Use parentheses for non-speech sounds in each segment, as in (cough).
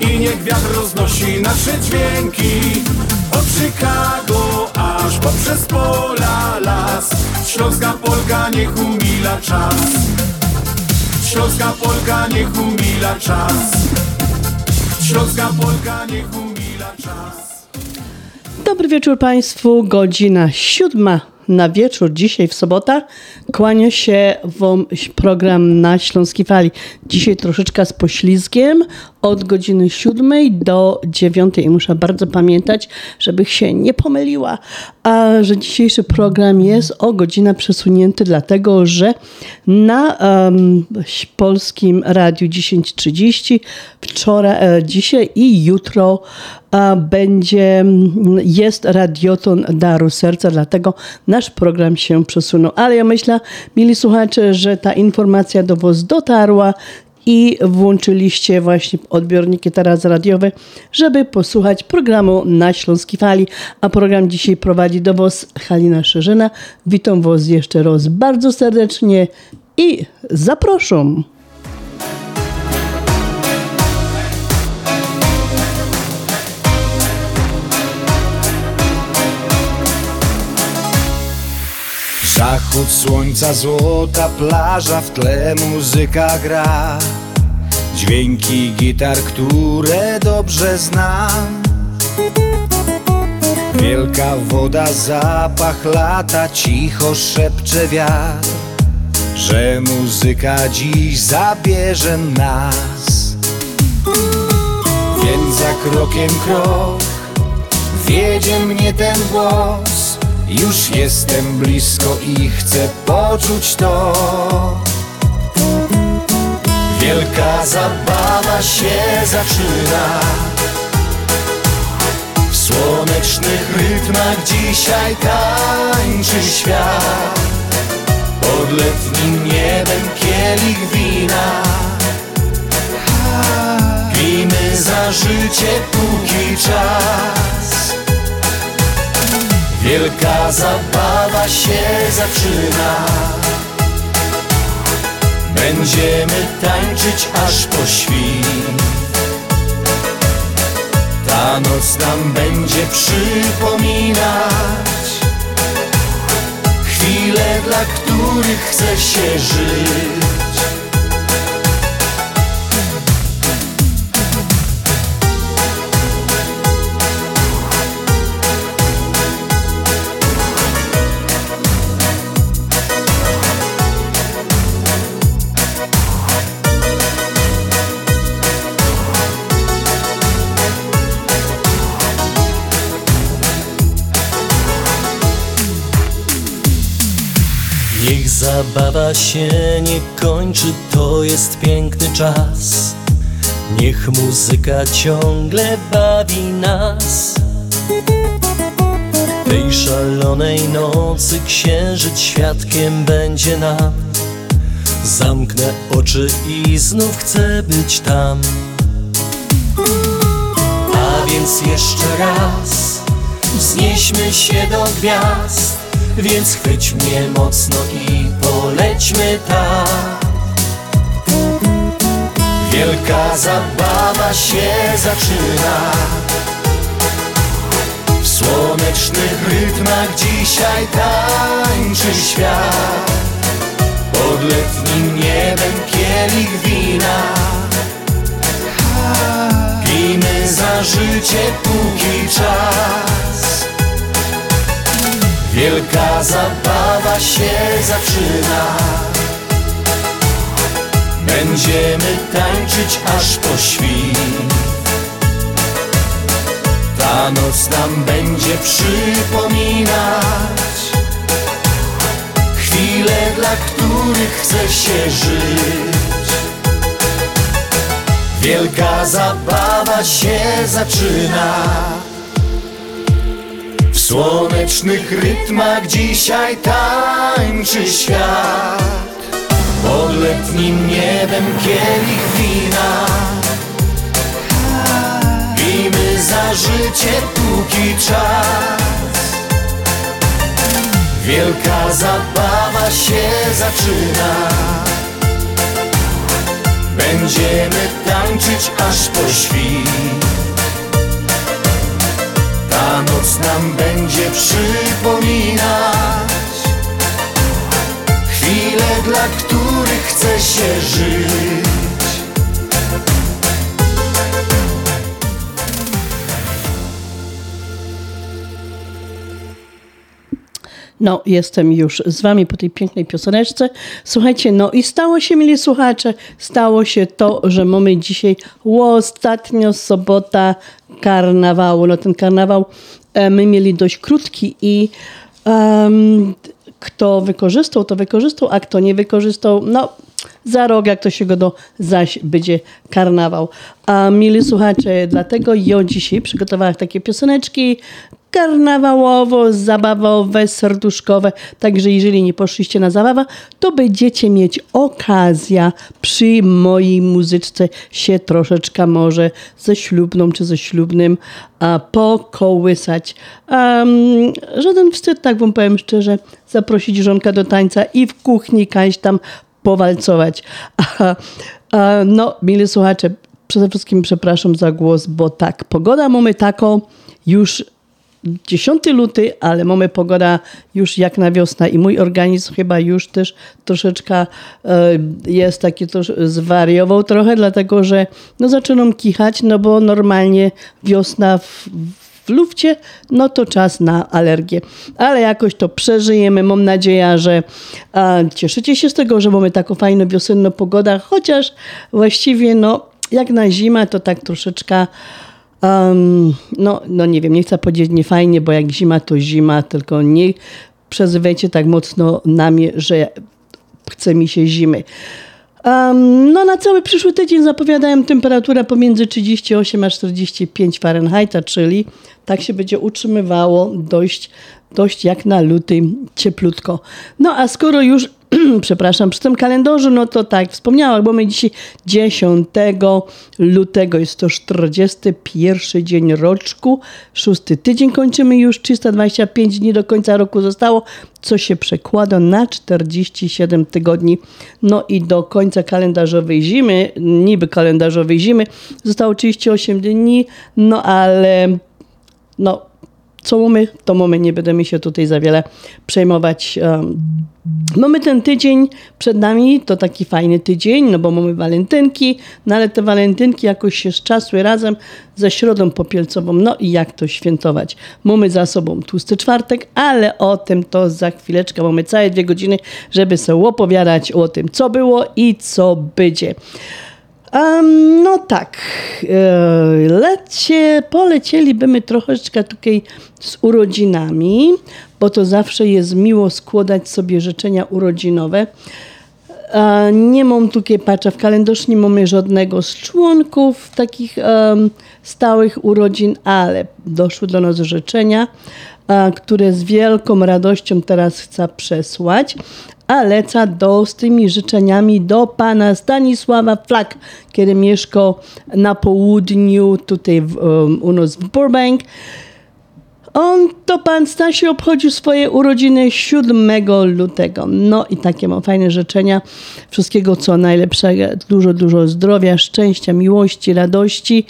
I niech wiatr roznosi nasze dźwięki. Od Chicago aż poprzez pola las. Śląska Polka niech umila czas. Śląska Polka niech umila czas. Śląska Polka niech umila czas. Dobry wieczór Państwu, godzina siódma na wieczór, dzisiaj w sobota. Kłania się Wam program na Śląskiej Fali. Dzisiaj troszeczkę z poślizgiem od godziny siódmej do dziewiątej. I muszę bardzo pamiętać, żebych się nie pomyliła, a że dzisiejszy program jest o godzinę przesunięty, dlatego że na um, polskim radiu 10.30 wczoraj, e, dzisiaj i jutro będzie, jest radioton Daru Serca, dlatego nasz program się przesunął. Ale ja myślę, mili słuchacze, że ta informacja do Was dotarła i włączyliście właśnie odbiorniki teraz radiowe, żeby posłuchać programu na Śląskiej Fali. A program dzisiaj prowadzi do Was Halina Szerzyna. Witam Was jeszcze raz bardzo serdecznie i zapraszam. Zachód słońca, złota plaża, w tle muzyka gra. Dźwięki gitar, które dobrze znam. Wielka woda, zapach lata, cicho szepcze wiatr Że muzyka dziś zabierze nas. Więc za krokiem krok wiedzie mnie ten głos już jestem blisko i chcę poczuć to. Wielka zabawa się zaczyna. W słonecznych rytmach dzisiaj tańczy świat. Pod letnim niebem kielich wina. Pijmy za życie póki czas Wielka zabawa się zaczyna. Będziemy tańczyć aż po świt. Ta noc nam będzie przypominać Chwile, dla których chce się żyć Zabawa się nie kończy, to jest piękny czas. Niech muzyka ciągle bawi nas. Tej szalonej nocy księżyc świadkiem będzie nam. Zamknę oczy i znów chcę być tam. A więc jeszcze raz wznieśmy się do gwiazd, więc chwyć mnie mocno i polećmy tak. Wielka zabawa się zaczyna. W słonecznych rytmach dzisiaj tańczy świat. Pod letnim niebem kielich wina. Pijmy za życie póki czas Wielka zabawa się zaczyna. Będziemy tańczyć aż po świt. Ta noc nam będzie przypominać Chwile, dla których chce się żyć. Wielka zabawa się zaczyna W słonecznych rytmach dzisiaj tańczy świat. Pod letnim niebem kielich wina. Pijmy za życie póki czas. Wielka zabawa się zaczyna. Będziemy tańczyć aż po świt Ta noc nam będzie przypominać Chwile, dla których chce się żyć No, jestem już z wami po tej pięknej pioseneczce. Słuchajcie, no i stało się, mili słuchacze, stało się to, że mamy dzisiaj ostatnio sobota karnawału. No ten karnawał e, my mieli dość krótki i um, kto wykorzystał, to wykorzystał, a kto nie wykorzystał, no za rok, jak to się go do zaś będzie karnawał. A mili słuchacze, dlatego ja dzisiaj przygotowałam takie pioseneczki karnawałowo, zabawowe, serduszkowe. Także jeżeli nie poszliście na zabawę, to będziecie mieć okazję przy mojej muzyczce się troszeczkę może ze ślubną czy ze ślubnym a, pokołysać. Um, żaden wstyd, tak wam powiem szczerze, zaprosić żonka do tańca i w kuchni kaś tam powalcować. (laughs) No, mili słuchacze, przede wszystkim przepraszam za głos, bo tak, pogoda mamy taką już 10 luty, ale mamy pogoda już jak na wiosnę i mój organizm chyba już też troszeczkę e, jest taki też zwariował trochę, dlatego że no zaczynam kichać, no bo normalnie wiosna w, w lufcie, no to czas na alergię. Ale jakoś to przeżyjemy. Mam nadzieję, że cieszycie się z tego, że mamy taką fajną wiosenną pogodę, chociaż właściwie no jak na zimę to tak troszeczkę Um, no, no nie wiem, nie chcę powiedzieć nie fajnie, bo jak zima to zima, tylko nie przezywajcie tak mocno na mnie, że chce mi się zimy. Um, no na cały przyszły tydzień zapowiadałem temperaturę pomiędzy 38 a 45 Fahrenheita, czyli tak się będzie utrzymywało dość, dość jak na luty cieplutko. No a skoro już (clears throat) przepraszam, przy tym kalendarzu, no to tak, wspomniałam, bo my dzisiaj 10 lutego, jest to 41 dzień roczku, szósty tydzień kończymy już, 325 dni do końca roku zostało, co się przekłada na 47 tygodni. No i do końca kalendarzowej zimy, niby kalendarzowej zimy, zostało 38 dni, no ale no co mamy, to mamy, nie będziemy się tutaj za wiele przejmować. Mamy ten tydzień przed nami, to taki fajny tydzień, no bo mamy walentynki, no ale te walentynki jakoś się czasły razem ze środą popielcową, no i jak to świętować. Mamy za sobą tłusty czwartek, ale o tym to za chwileczkę, mamy całe dwie godziny, żeby sobie opowiadać o tym, co było i co będzie. Um, no tak, e, lecie, polecielibyśmy troszeczkę tutaj z urodzinami, bo to zawsze jest miło składać sobie życzenia urodzinowe. E, nie mam tutaj patrzę w kalendarz, nie mamy żadnego z członków takich um, stałych urodzin, ale doszły do nas życzenia, które z wielką radością teraz chcę przesłać a leca do, z tymi życzeniami do pana Stanisława Flak, który mieszka na południu, tutaj w, um, u nas w Burbank. On, to pan Stasiu, obchodził swoje urodziny 7 lutego. No i takie mam fajne życzenia. Wszystkiego, co najlepszego. Dużo, dużo zdrowia, szczęścia, miłości, radości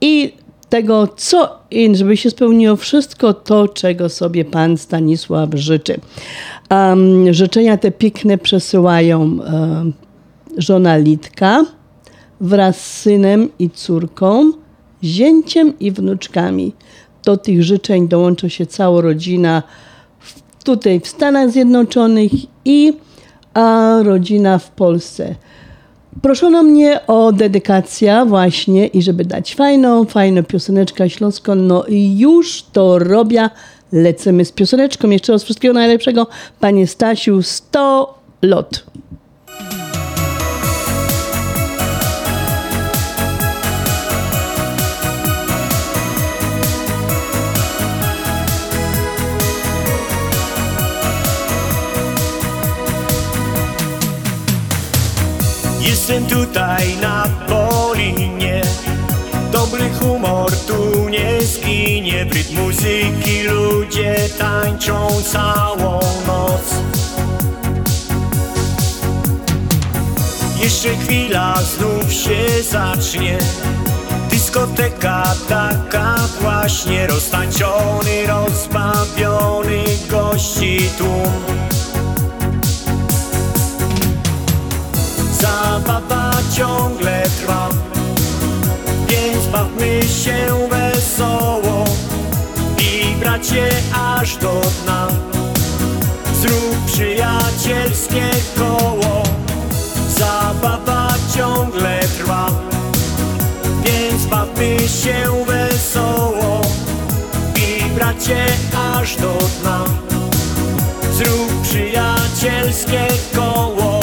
i tego, co, żeby się spełniło wszystko to, czego sobie pan Stanisław życzy. Um, życzenia te piękne przesyłają um, żona Litka wraz z synem i córką, zięciem i wnuczkami. Do tych życzeń dołącza się cała rodzina w, tutaj w Stanach Zjednoczonych i a, rodzina w Polsce. Proszono mnie o dedykację właśnie i żeby dać fajną, fajną pioseneczkę śląską, no i już to robię. Lecimy z pioseneczką. Jeszcze raz wszystkiego najlepszego. Panie Stasiu, 100 lot. Jestem tutaj na Polinie. Dobry humor tu nie zginie Bryt muzyki ludzie tańczą całą noc. Jeszcze chwila znów się zacznie. Dyskoteka taka właśnie Roztańczony, rozbawiony gości tłum Zabawa ciągle trwa. Więc bawmy się wesoło I bracie aż do dna. Zrób przyjacielskie koło. Zabawa ciągle trwa. Więc bawmy się wesoło I bracie aż do dna. Zrób przyjacielskie koło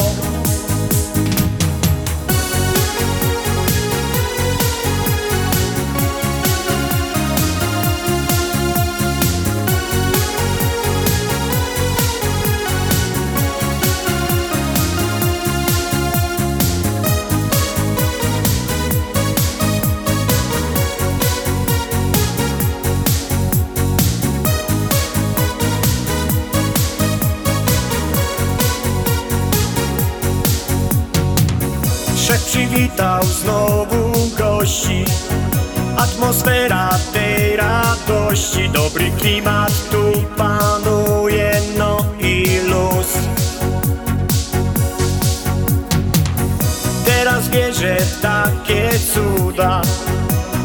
przywitał znowu gości. Atmosfera tej radości Dobry klimat tu panuje No i luz. Teraz wierzę w takie cuda.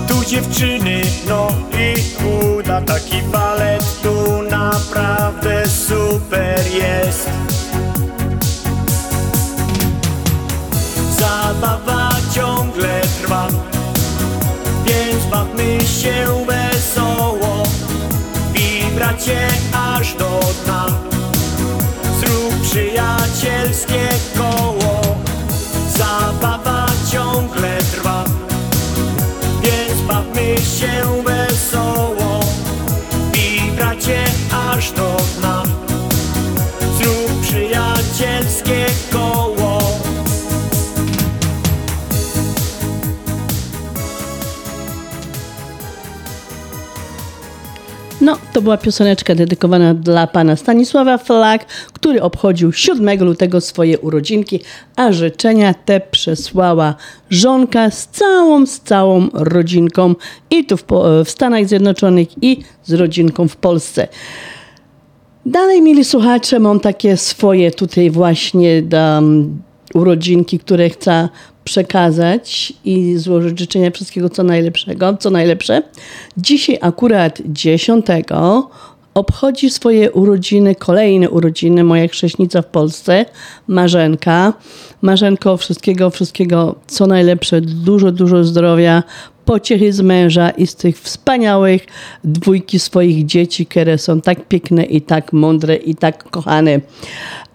Tu dziewczyny, no i chuda. Taki balet tu naprawdę super jest. Zabawa ciągle trwa. Więc bawmy się wesoło I bracie aż do dna. Zrób przyjacielskie koło. Zabawa ciągle trwa. Więc bawmy się No, to była pioseneczka dedykowana dla pana Stanisława Flak, który obchodził 7 lutego swoje urodzinki, a życzenia te przesłała żonka z całą, z całą rodzinką i tu w, po- w Stanach Zjednoczonych i z rodzinką w Polsce. Dalej, mili słuchacze, mam takie swoje tutaj właśnie um, urodzinki, które chcę przekazać i złożyć życzenia wszystkiego co najlepszego, co najlepsze. Dzisiaj akurat 10 obchodzi swoje urodziny, kolejne urodziny, moja chrześnica w Polsce, Marzenka. Marzenko, wszystkiego, wszystkiego co najlepsze, dużo, dużo zdrowia, pociechy z męża i z tych wspaniałych dwójki swoich dzieci, które są tak piękne i tak mądre i tak kochane.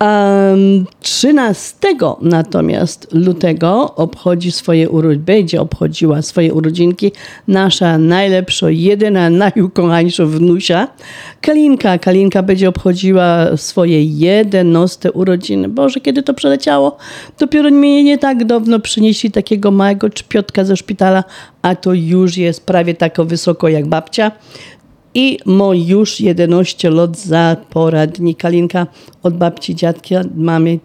Um, 13 natomiast lutego obchodzi swoje urodziny, będzie obchodziła swoje urodzinki nasza najlepsza, jedyna, najukochańsza wnusia, Kalinka. Kalinka będzie obchodziła swoje 11 urodziny. Boże, kiedy to przeleciało? Dopiero mnie nie tak dawno przynieśli takiego małego czpiotka ze szpitala, a to już jest prawie tak wysoko jak babcia. I mo już 11 lat za poradni Kalinka od babci, dziadka, mamy,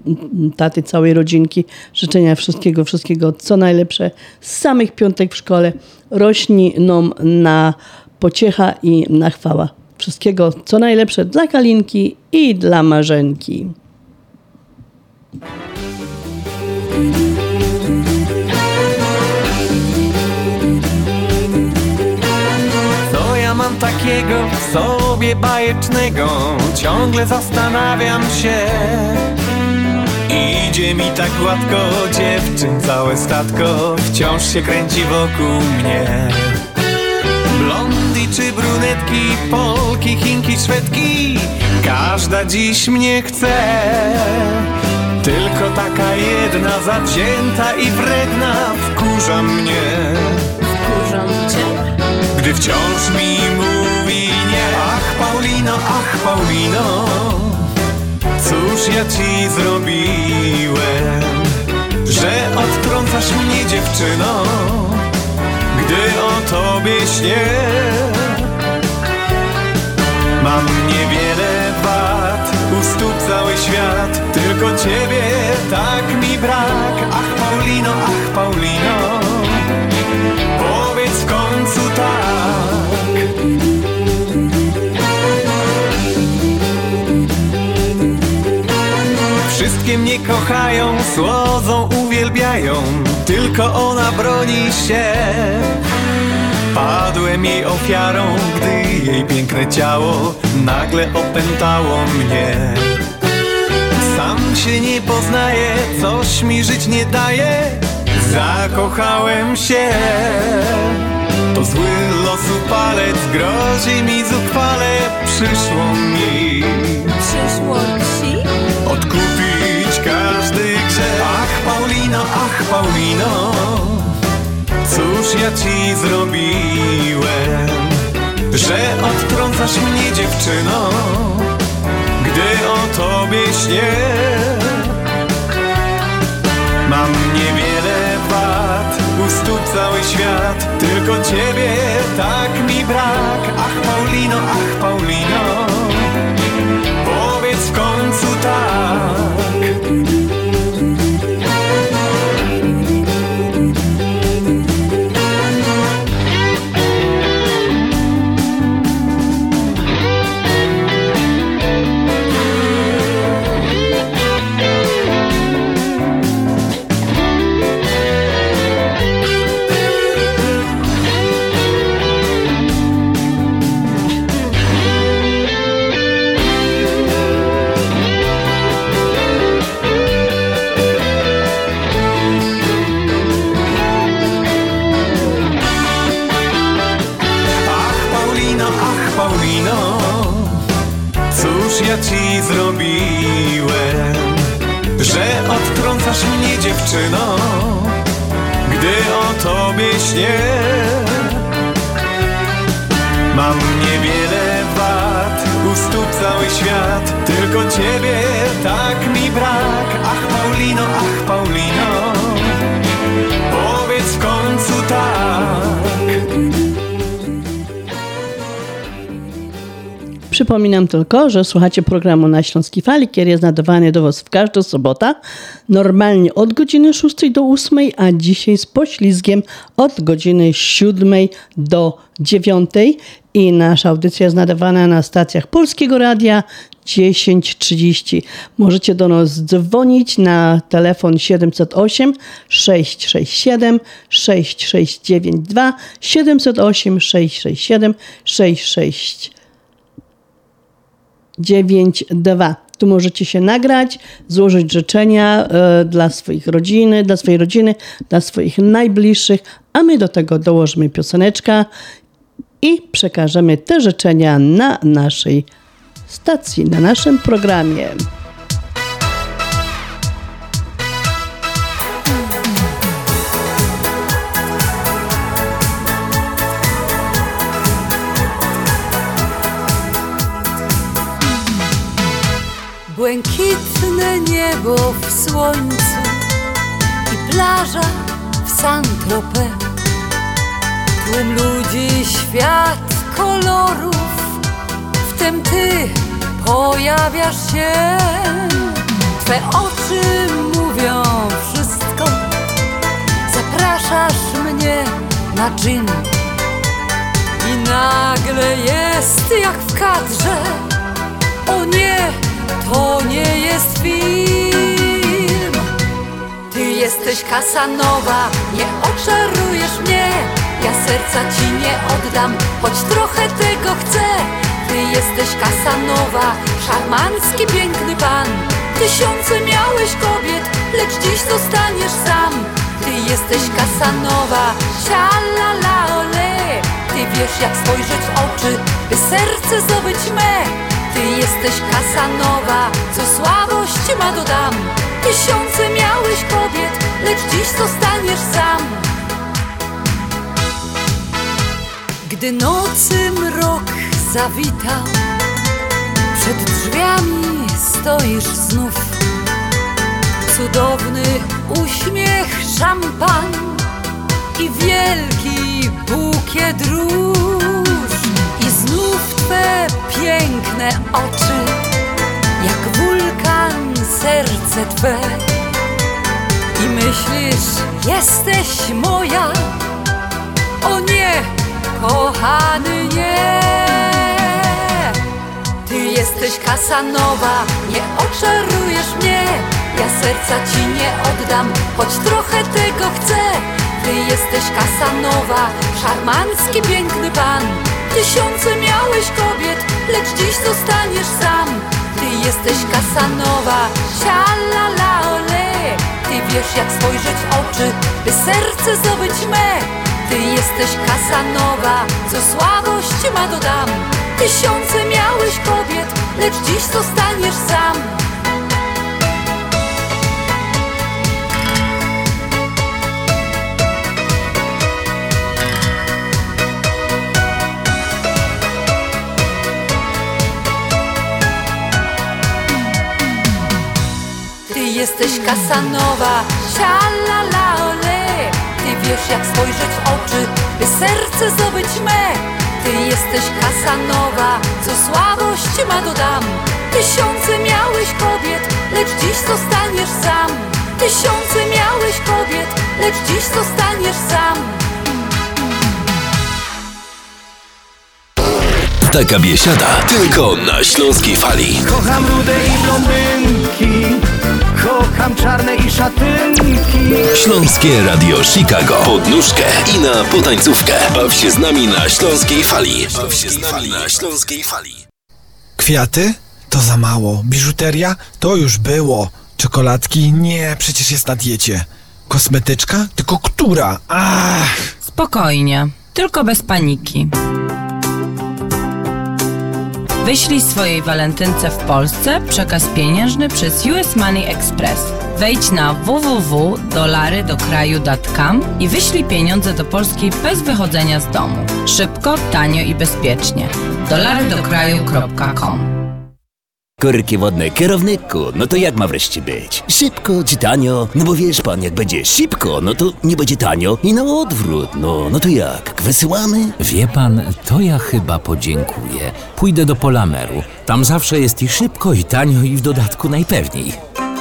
taty, całej rodzinki. Życzenia wszystkiego, wszystkiego co najlepsze. Z samych piątek w szkole rośni nam na pociecha i na chwała. Wszystkiego co najlepsze dla Kalinki i dla Marzenki. Takiego w sobie bajecznego? Ciągle zastanawiam się. Idzie mi tak gładko, dziewczyn całe statko wciąż się kręci wokół mnie. Blondy czy brunetki, Polki, Chinki, Szwedki, każda dziś mnie chce. Tylko taka jedna zawzięta i wredna wkurza mnie. Gdy wciąż mi mówi Paulino, ach Paulino Cóż ja ci zrobiłem Że odtrącasz mnie dziewczyno Gdy o tobie śnię? Mam niewiele wad U stóp cały świat Tylko ciebie tak mi brak. Ach Paulino, ach Paulino Mnie kochają, słodzą, uwielbiają. Tylko ona broni się. Padłem jej ofiarą, gdy jej piękne ciało Nagle opętało mnie. Sam się nie poznaję, coś mi żyć nie daje. Zakochałem się. To zły losu palec grozi mi zuchwale. Przyszło mi. Przyszło ci? odkupić Paulino, ach Paulino Cóż ja ci zrobiłem Że odtrącasz mnie dziewczyno Gdy o tobie śnię? Mam niewiele wad U stóp cały świat Tylko ciebie tak mi brak. Ach Paulino, ach Paulino Przypominam tylko, że słuchacie programu na Śląskiej Fali, który jest nadawany do Was w każdą sobotę, normalnie od godziny 6 do 8, a dzisiaj z poślizgiem od godziny 7 do 9 i nasza audycja jest nadawana na stacjach Polskiego Radia 1030. Możecie do nas dzwonić na telefon 708 667 6692 708 667 66 92. Tu możecie się nagrać, złożyć życzenia e, dla swoich rodziny, dla swojej rodziny, dla swoich najbliższych, a my do tego dołożymy pioseneczka i przekażemy te życzenia na naszej stacji, na naszym programie. Błękitne niebo w słońcu i plaża w Saint-Tropez. Tłum ludzi, świat kolorów, wtem ty pojawiasz się. Twe oczy mówią wszystko, zapraszasz mnie na gin. I nagle jest jak w kadrze, o nie, to nie jest film. Ty jesteś Kasanowa, nie oczarujesz mnie. Ja serca ci nie oddam, choć trochę tego chcę. Ty jesteś Kasanowa, szarmancki, piękny pan. Tysiące miałeś kobiet, lecz dziś zostaniesz sam. Ty jesteś Kasanowa, sialala ole. Ty wiesz jak spojrzeć w oczy, by serce zdobyć me. Ty jesteś Kasanowa, co słabość ma dodam. Tysiące miałeś kobiet, lecz dziś zostaniesz sam. Gdy nocy mrok zawitał, przed drzwiami stoisz znów. Cudowny uśmiech, szampan i wielki bukiet róż. Twe piękne oczy, jak wulkan serce Twe. I myślisz, jesteś moja, o nie, kochany nie. Ty jesteś Kasanowa, nie oczarujesz mnie. Ja serca ci nie oddam, choć trochę tego chcę. Ty jesteś Kasanowa, szarmancki, piękny pan. Tysiące miałeś kobiet, lecz dziś zostaniesz sam. Ty jesteś Kasanowa, sialala ole. Ty wiesz jak spojrzeć w oczy, by serce zdobyć me. Ty jesteś Kasanowa, co słabość ma dodam. Tysiące miałeś kobiet, lecz dziś zostaniesz sam. Jesteś Kasanowa, sialala ole. Ty wiesz jak spojrzeć w oczy, by serce zdobyć me. Ty jesteś Kasanowa, co słabość ma dodam. Tysiące miałeś kobiet, lecz dziś zostaniesz sam. Tysiące miałeś kobiet, lecz dziś zostaniesz sam. Taka biesiada, tylko na śląskiej fali. Kocham rude i blondynki Kocham czarne i szatynki Śląskie Radio Chicago. Pod nóżkę i na potańcówkę. Baw się z nami na śląskiej fali. Baw się z nami na śląskiej fali. Kwiaty? To za mało. Biżuteria? To już było. Czekoladki? Nie, przecież jest na diecie. Kosmetyczka? Tylko która? Ach! Spokojnie, tylko bez paniki. Wyślij swojej walentynce w Polsce przekaz pieniężny przez US Money Express. Wejdź na www.dolarydokraju.com i wyślij pieniądze do Polski bez wychodzenia z domu. Szybko, tanio i bezpiecznie. dolarydokraju.com Korki wodne kierowniku, no to jak ma wreszcie być? Szybko czy tanio? No bo wiesz pan, jak będzie szybko, no to nie będzie tanio i na odwrót. No, no to jak? Wysyłamy? Wie pan, to ja chyba podziękuję. Pójdę do Polameru. Tam zawsze jest i szybko, i tanio, i w dodatku najpewniej.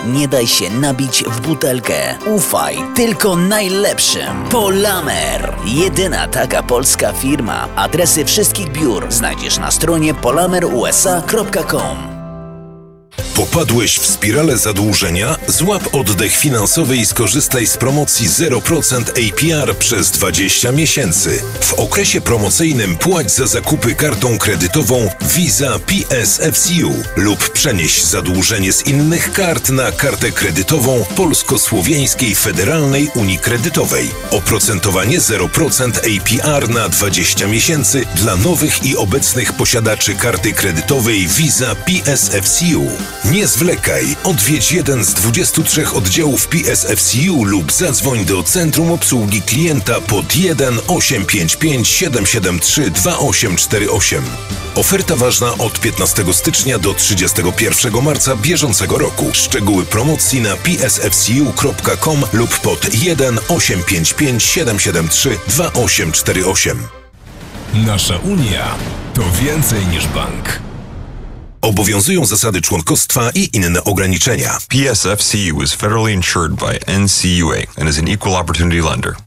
Nie daj się nabić w butelkę. Ufaj tylko najlepszym. Polamer. Jedyna taka polska firma. Adresy wszystkich biur znajdziesz na stronie polamerusa.com. Popadłeś w spirale zadłużenia? Złap oddech finansowy i skorzystaj z promocji 0% APR przez 20 miesięcy. W okresie promocyjnym płać za zakupy kartą kredytową Visa PSFCU lub przenieś zadłużenie z innych kart na kartę kredytową Polsko-Słowiańskiej Federalnej Unii Kredytowej. Oprocentowanie 0% APR na 20 miesięcy dla nowych i obecnych posiadaczy karty kredytowej Visa PSFCU. Nie zwlekaj, odwiedź jeden z 23 oddziałów PSFCU lub zadzwoń do Centrum Obsługi Klienta pod 1 855 773 2848. Oferta ważna od 15 stycznia do 31 marca bieżącego roku. Szczegóły promocji na psfcu.com lub pod 1 855 773 2848. Nasza Unia to więcej niż bank. Obowiązują zasady członkostwa i inne ograniczenia. PSFCU is federally insured by NCUA and is an equal opportunity lender.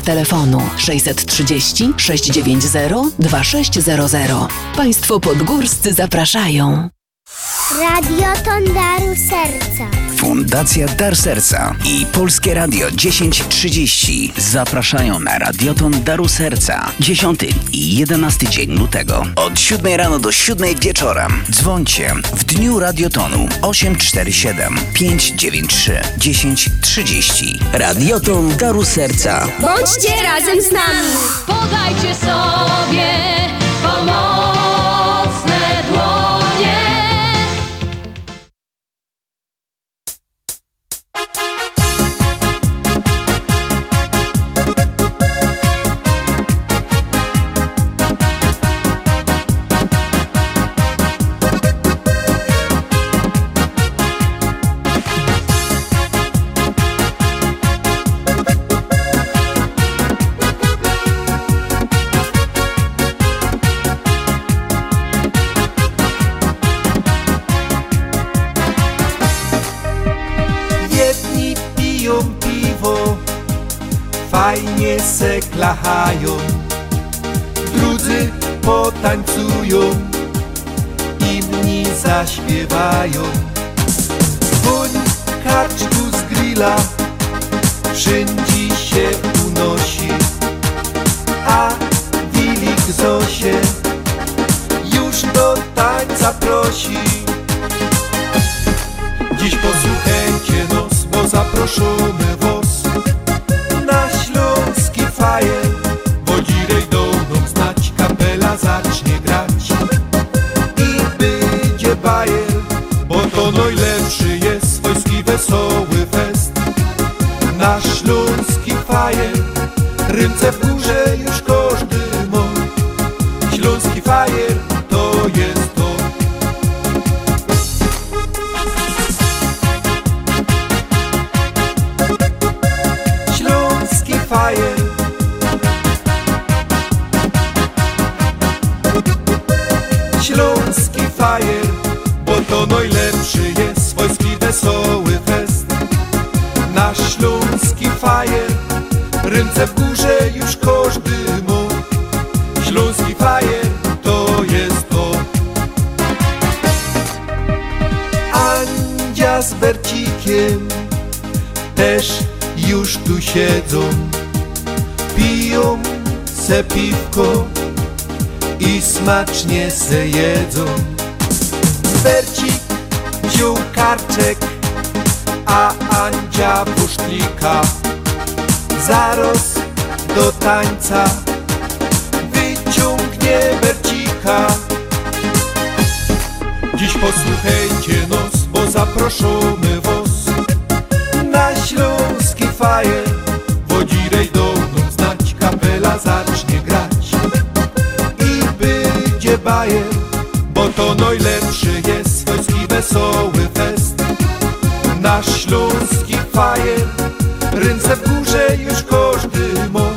telefonu 630 690 2600. Państwo podgórscy zapraszają. Radioton Daru Serca. Fundacja Dar Serca i Polskie Radio 1030 zapraszają na Radioton Daru Serca 10 i 11 dzień lutego od 7 rano do 7 wieczorem. Dzwońcie w dniu Radiotonu 847 593 1030. Radioton Daru Serca. Bądźcie razem z nami. Podajcie sobie pomocne fajnie se klachają, drudzy potańcują, inni zaśpiewają. Woń karczku z grilla wszędzie się unosi, a Wilik Zosie już do tańca prosi. Dziś posłuchajcie nos, bo zaproszony wos najlepszy jest Swojski wesoły fest. Na śląski fajer Ręce w górze już każdy se piwko i smacznie se jedzą. Bercik wziął karczek, a Andzia pusztlika Zaraz do tańca wyciągnie Bercika. Dziś posłuchajcie nos, bo zaproszony wos. Na śląski fajer to najlepszy jest Śląski wesoły fest. Na Śląski fajer Ręce w górze już każdy mo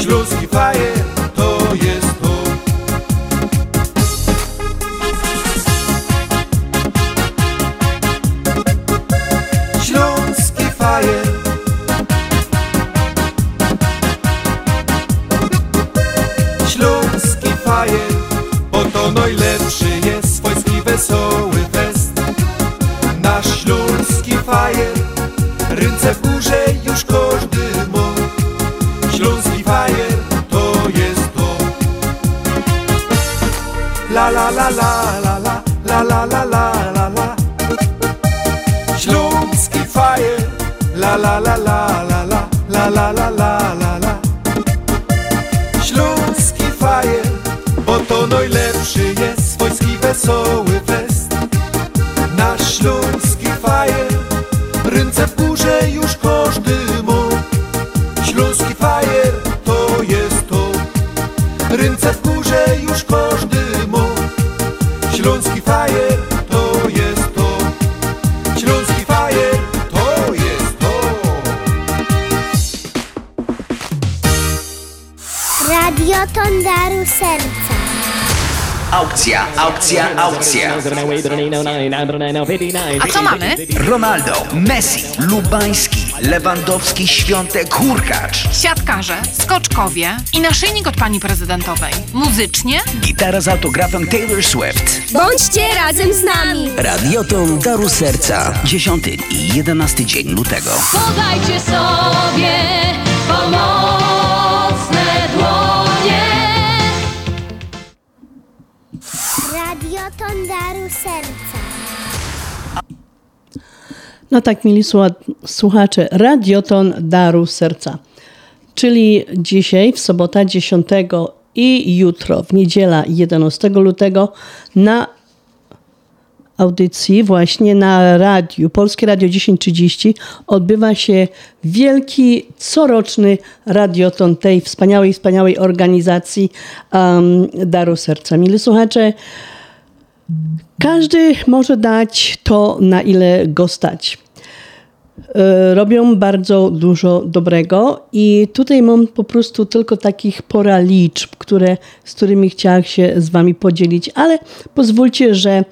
Śląski fajer to jest to. Śląski fajer. Śląski fajer. Ręce w górze już każdy ma Śląski fajer to jest to La la la la la la la la la la la la Śląski fajer La la la la la la la la la la la la Śląski fajer Bo to najlepszy jest swojski wesoły Aukcja, aukcja, aukcja. A co mamy? Ronaldo, Messi, Lubański, Lewandowski, Świątek, Hurkacz. Siatkarze, skoczkowie i naszyjnik od pani prezydentowej. Muzycznie? Gitara z autografem Taylor Swift. Bądźcie razem z nami. Radioton Daru Serca. 10 i 11 dzień lutego. Podajcie sobie Tak, mili słucha- słuchacze, Radioton Daru Serca. Czyli dzisiaj, w sobota 10 i jutro, w niedziela 11 lutego na audycji właśnie na radiu, Polskie Radio 1030 odbywa się wielki, coroczny radioton tej wspaniałej, wspaniałej organizacji um, Daru Serca. Mili słuchacze, każdy może dać to, na ile go stać. E, Robią bardzo dużo dobrego i tutaj mam po prostu tylko takich pora liczb, które, z którymi chciałam się z Wami podzielić, ale pozwólcie, że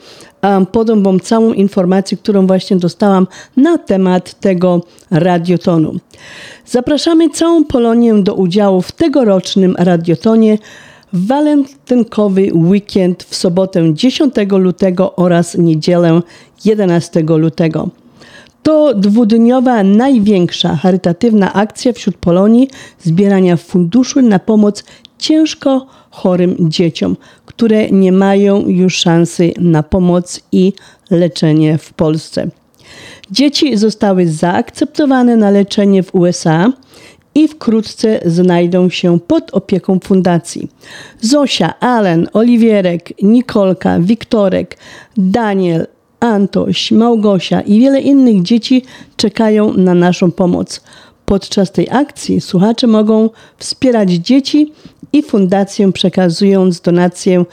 podam Wam całą informację, którą właśnie dostałam na temat tego radiotonu. Zapraszamy całą Polonię do udziału w tegorocznym radiotonie walentynkowy weekend w sobotę 10 lutego oraz niedzielę 11 lutego. To dwudniowa, największa charytatywna akcja wśród Polonii zbierania funduszy na pomoc ciężko chorym dzieciom, które nie mają już szansy na pomoc i leczenie w Polsce. Dzieci zostały zaakceptowane na leczenie w USA i wkrótce znajdą się pod opieką fundacji. Zosia, Allen, Oliwierek, Nikolka, Wiktorek, Daniel, Antoś, Małgosia i wiele innych dzieci czekają na naszą pomoc. Podczas tej akcji słuchacze mogą wspierać dzieci i fundację przekazując donację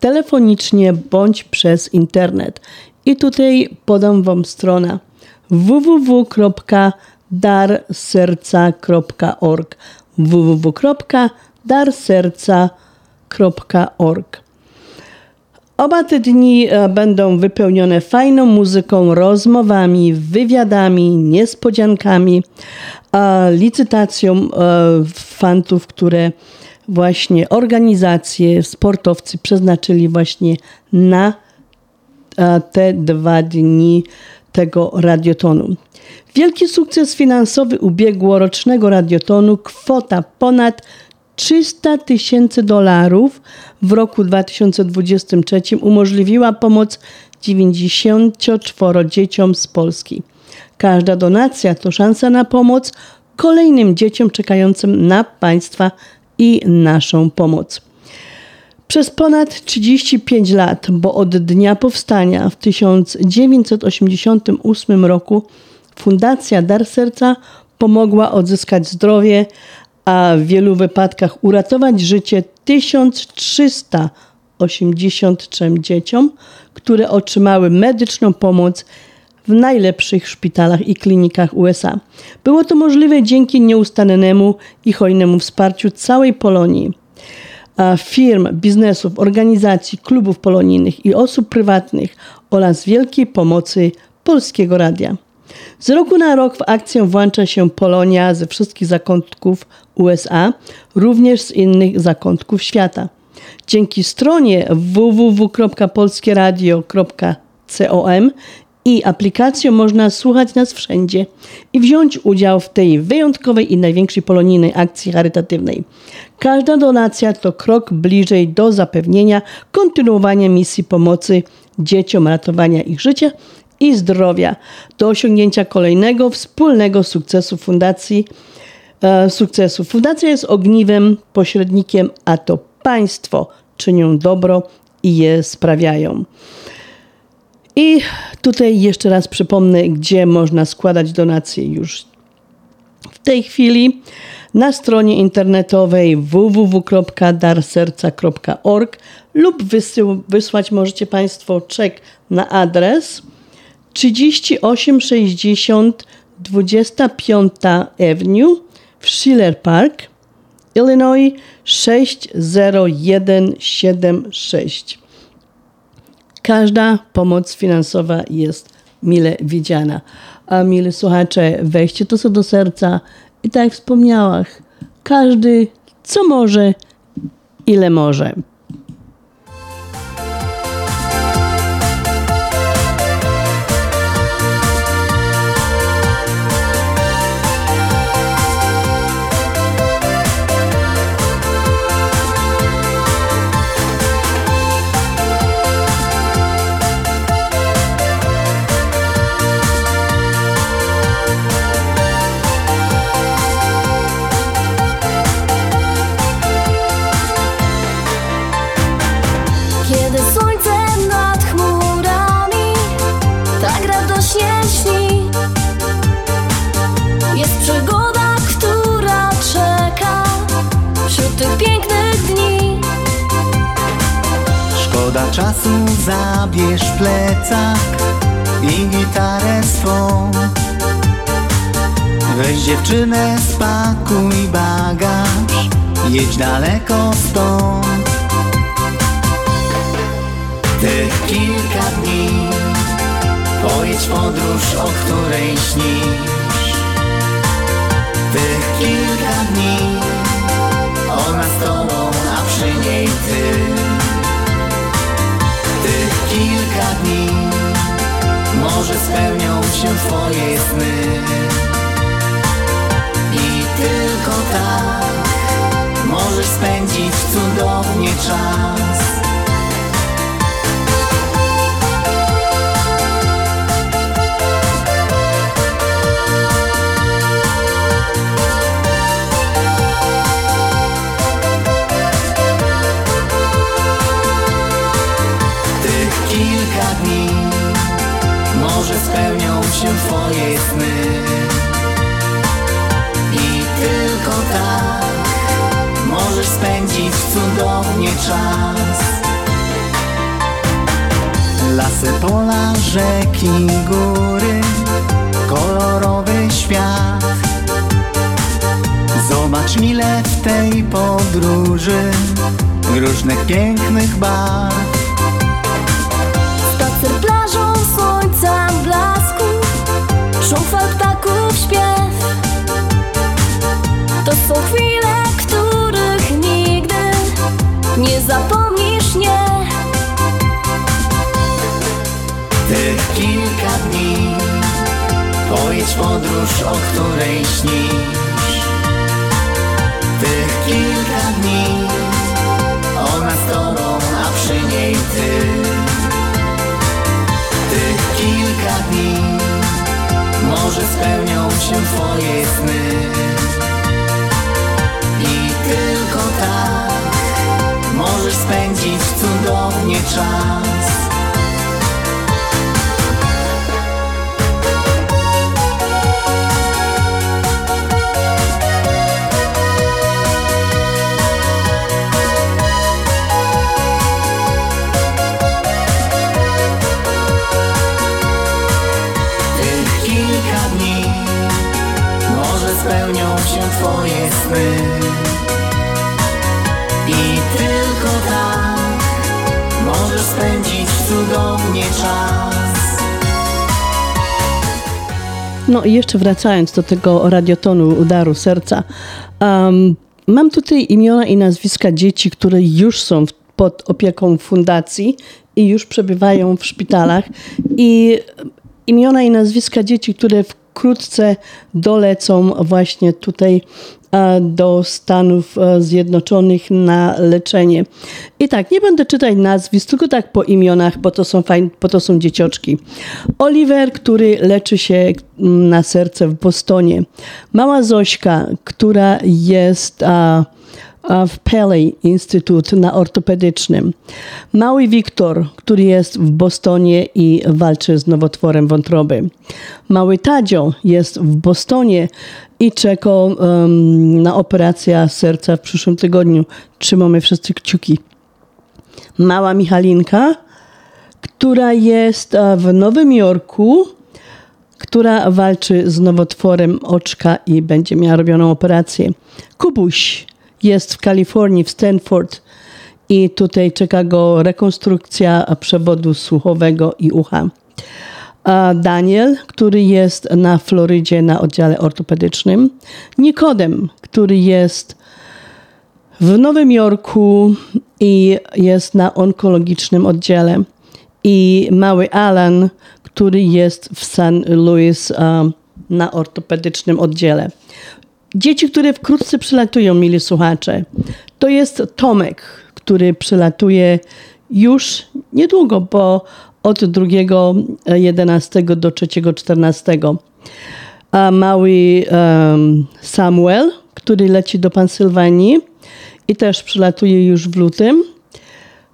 telefonicznie bądź przez internet. I tutaj podam Wam stronę www.darserca.org www.darserca.org Oba te dni e, będą wypełnione fajną muzyką, rozmowami, wywiadami, niespodziankami, licytacją e, fantów, które właśnie organizacje, sportowcy przeznaczyli właśnie na e, te dwa dni tego radiotonu. Wielki sukces finansowy ubiegłorocznego radiotonu, kwota ponad 300 tysięcy dolarów w roku 2023 umożliwiła pomoc 94 dzieciom z Polski. Każda donacja to szansa na pomoc kolejnym dzieciom czekającym na Państwa i naszą pomoc. Przez ponad 35 lat, bo od dnia powstania w 1988 roku Fundacja Dar Serca pomogła odzyskać zdrowie, a w wielu wypadkach uratować życie 1383 dzieciom, które otrzymały medyczną pomoc w najlepszych szpitalach i klinikach USA. Było to możliwe dzięki nieustannemu i hojnemu wsparciu całej Polonii firm, biznesów, organizacji, klubów polonijnych i osób prywatnych oraz wielkiej pomocy Polskiego Radia. Z roku na rok w akcję włącza się Polonia ze wszystkich zakątków USA, również z innych zakątków świata. Dzięki stronie www.polskieradio.com i aplikacją można słuchać nas wszędzie i wziąć udział w tej wyjątkowej i największej polonijnej akcji charytatywnej. Każda donacja to krok bliżej do zapewnienia kontynuowania misji pomocy dzieciom, ratowania ich życia i zdrowia, do osiągnięcia kolejnego wspólnego sukcesu fundacji. E, sukcesu. Fundacja jest ogniwem, pośrednikiem, a to państwo czynią dobro i je sprawiają. I tutaj jeszcze raz przypomnę, gdzie można składać donacje już w tej chwili na stronie internetowej www.darserca.org lub wysłać możecie Państwo czek na adres 3860 25 Avenue w Schiller Park, Illinois 60176. Każda pomoc finansowa jest mile widziana. A mili słuchacze, weźcie to sobie do serca i tak jak wspomniałam, każdy co może, ile może. Czasu, zabierz plecak i gitarę swą. Weź dziewczynę, spakuj bagaż, jedź daleko stąd. Tych kilka dni pojedź podróż, o której śnisz. Tych kilka dni ona z tobą, a przy niej ty spełnią się twoje sny. I tylko tak możesz spędzić cudownie czas się twoje sny. I tylko tak możesz spędzić cudownie czas. Lasy, pola, rzeki, góry, kolorowy świat. Zobacz mile w tej podróży różnych pięknych barw Fal ptaków śpiew. To są chwile, których nigdy nie zapomnisz, nie. Tych kilka dni Pojedź podróż, o której śnisz. Tych kilka dni Ona z tobą, a przy niej ty. Tych kilka dni Może spełnią się twoje sny. I tylko tak Możesz spędzić cudownie czas No i jeszcze wracając do tego radiotonu udaru serca. Um, mam tutaj imiona i nazwiska dzieci, które już są w- pod opieką fundacji i już przebywają w szpitalach. I imiona i nazwiska dzieci, które wkrótce dolecą właśnie tutaj do Stanów e, Zjednoczonych na leczenie. I tak, nie będę czytać nazwisk, tylko tak po imionach, bo to są fajne, bo to są dziecioczki. Oliver, który leczy się mm, na serce w Bostonie. Mała Zośka, która jest a w Peley Instytut na ortopedycznym. Mały Wiktor, który jest w Bostonie i walczy z nowotworem wątroby. Mały Tadzio jest w Bostonie i czeka um, na operację serca w przyszłym tygodniu. Trzymamy wszyscy kciuki. Mała Michalinka, która jest e, w Nowym Jorku, która walczy z nowotworem oczka i będzie miała robioną operację. Kubuś jest w Kalifornii, w Stanford i tutaj czeka go rekonstrukcja przewodu słuchowego i ucha. Daniel, który jest na Florydzie na oddziale ortopedycznym. Nikodem, który jest w Nowym Jorku i jest na onkologicznym oddziale. I mały Alan, który jest w. Louis um, na ortopedycznym oddziale. Dzieci, które wkrótce przylatują, mili słuchacze, to jest Tomek, który przylatuje już niedługo, bo od 2.11 do 3.14. A mały um, Samuel, który leci do Pensylwanii i też przylatuje już w lutym.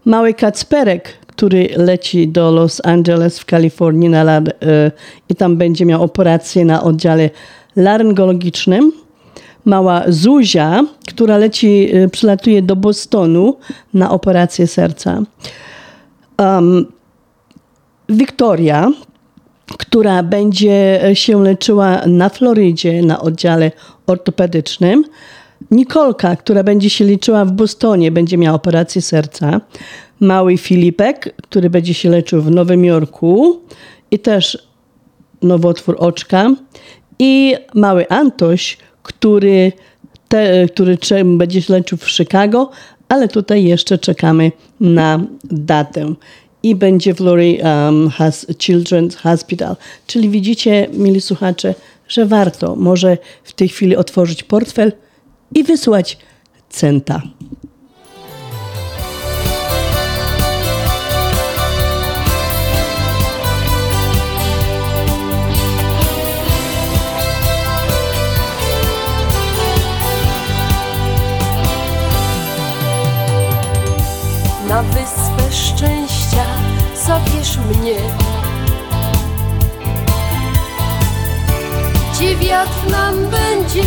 Mały Kacperek, który leci do Los Angeles w Kalifornii na y, i tam będzie miał operację na oddziale laryngologicznym. Mała Zuzia, która leci, y, przylatuje do Bostonu na operację serca. Um, Wiktoria, która będzie się leczyła na Florydzie na oddziale ortopedycznym. Nikolka, która będzie się liczyła w Bostonie, będzie miała operację serca. Mały Filipek, który będzie się leczył w Nowym Jorku i też nowotwór oczka. I mały Antoś, który, te, który będzie się leczył w Chicago, ale tutaj jeszcze czekamy na datę. I będzie w Lurie um, Has Children's Hospital. Czyli widzicie, mili słuchacze, że warto może w tej chwili otworzyć portfel i wysłać centa. Na wyspę szczęścia. Zabierz mnie. Gdzie wiatr nam będzie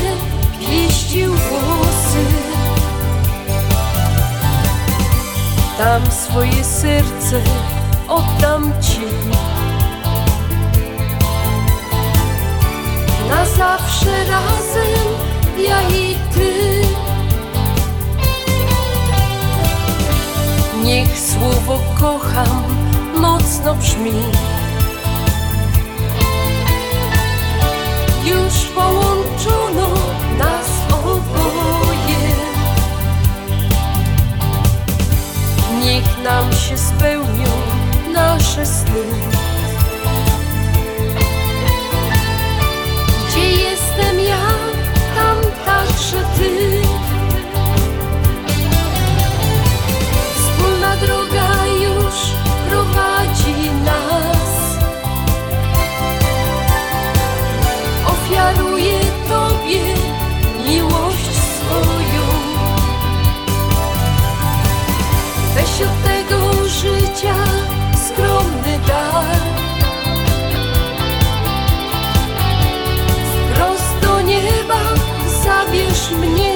pieścił włosy? Tam swoje serce oddam Ci. Na zawsze razem ja i Ty Niech słowo kocham mocno brzmi. Już połączono nas oboje. Niech nam się spełnią nasze sny. Gdzie jestem ja, tam także Ty życia skromny dar. Wprost do nieba zabierz mnie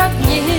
Mam miłość,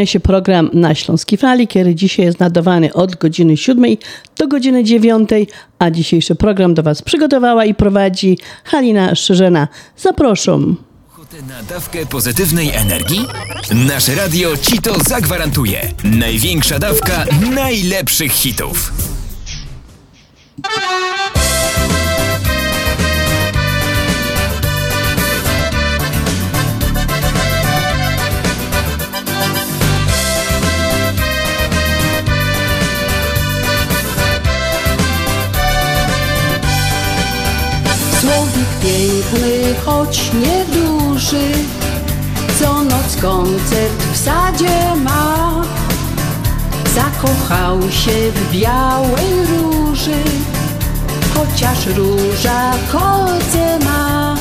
Kłania się program na Śląskiej Fali, który dzisiaj jest nadawany od godziny 7 do godziny 9, a dzisiejszy program do Was przygotowała i prowadzi Halina Szerzena. Zapraszam. Na dawkę pozytywnej energii? Nasze radio ci to zagwarantuje. Największa dawka najlepszych hitów. Piękny, choć nieduży Co noc koncert w sadzie ma. Zakochał się w białej róży Chociaż róża kolce ma.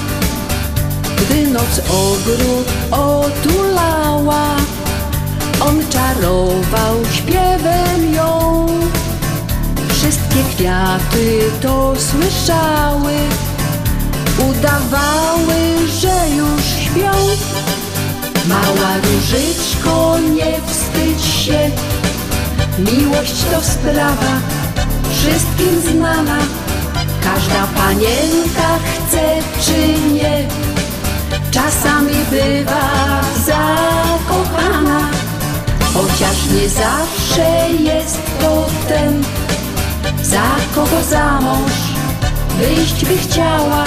Gdy noc ogród otulała On czarował śpiewem ją. Wszystkie kwiaty to słyszały Udawały, że już śpią. Mała różyczko, nie wstydź się. Miłość to sprawa wszystkim znana. Każda panienka chce czy nie. Czasami bywa zakochana Chociaż nie zawsze jest to ten Za kogo za mąż wyjść by chciała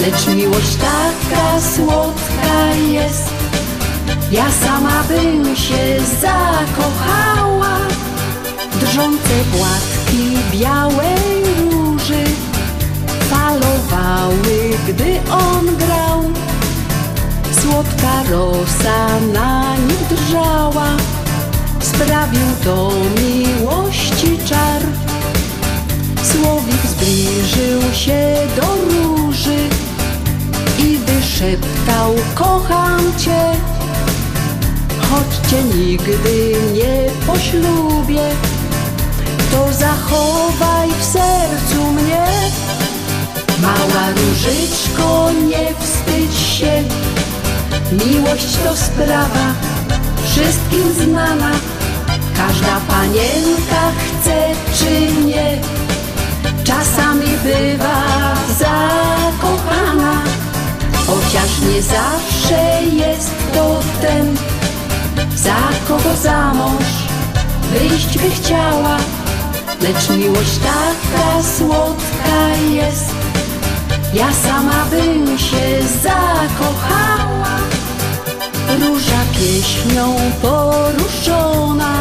Lecz miłość taka słodka jest. Ja sama bym się zakochała. Drżące płatki białej róży Falowały, gdy on grał. Słodka rosa na nich drżała. Sprawił to miłości czar. Słowik zbliżył się do róży i wyszeptał kocham cię Choć cię nigdy nie poślubię To zachowaj w sercu mnie. Mała różyczko, nie wstydź się Miłość to sprawa wszystkim znana Każda panienka chce czy nie. Czasami bywa zakochana Chociaż nie zawsze jest to ten Za kogo za mąż wyjść by chciała Lecz miłość taka słodka jest. Ja sama bym się zakochała Róża pieśnią poruszona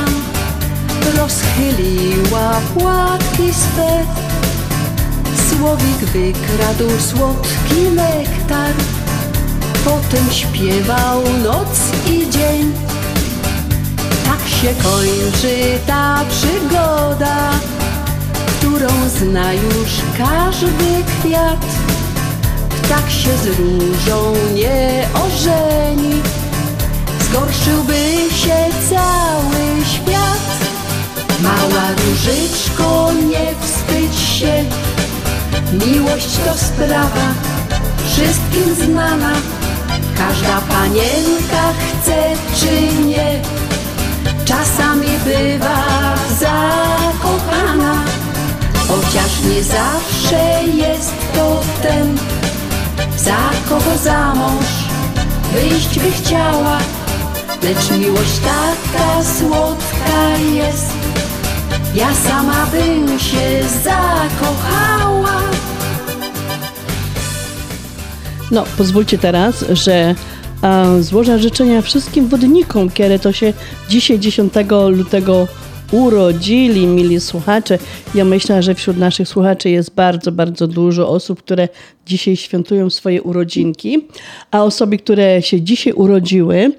Rozchyliła płatki swe. Słowik wykradł słodki nektar Potem śpiewał noc i dzień. Tak się kończy ta przygoda Którą zna już każdy kwiat. Tak się z różą nie ożeni Zgorszyłby się cały świat. Mała różyczko, nie wstydź się Miłość to sprawa wszystkim znana Każda panienka chce czy nie? Czasami bywa zakochana. Chociaż nie zawsze jest to ten Za kogo za mąż wyjść by chciała. Lecz miłość taka słodka jest. Ja sama bym się zakochała No, pozwólcie teraz, że a, złożę życzenia wszystkim wodnikom, kiedy to się dzisiaj 10 lutego urodzili, mili słuchacze. Ja myślę, że wśród naszych słuchaczy jest bardzo, bardzo dużo osób, które dzisiaj świętują swoje urodzinki, a osoby, które się dzisiaj urodziły,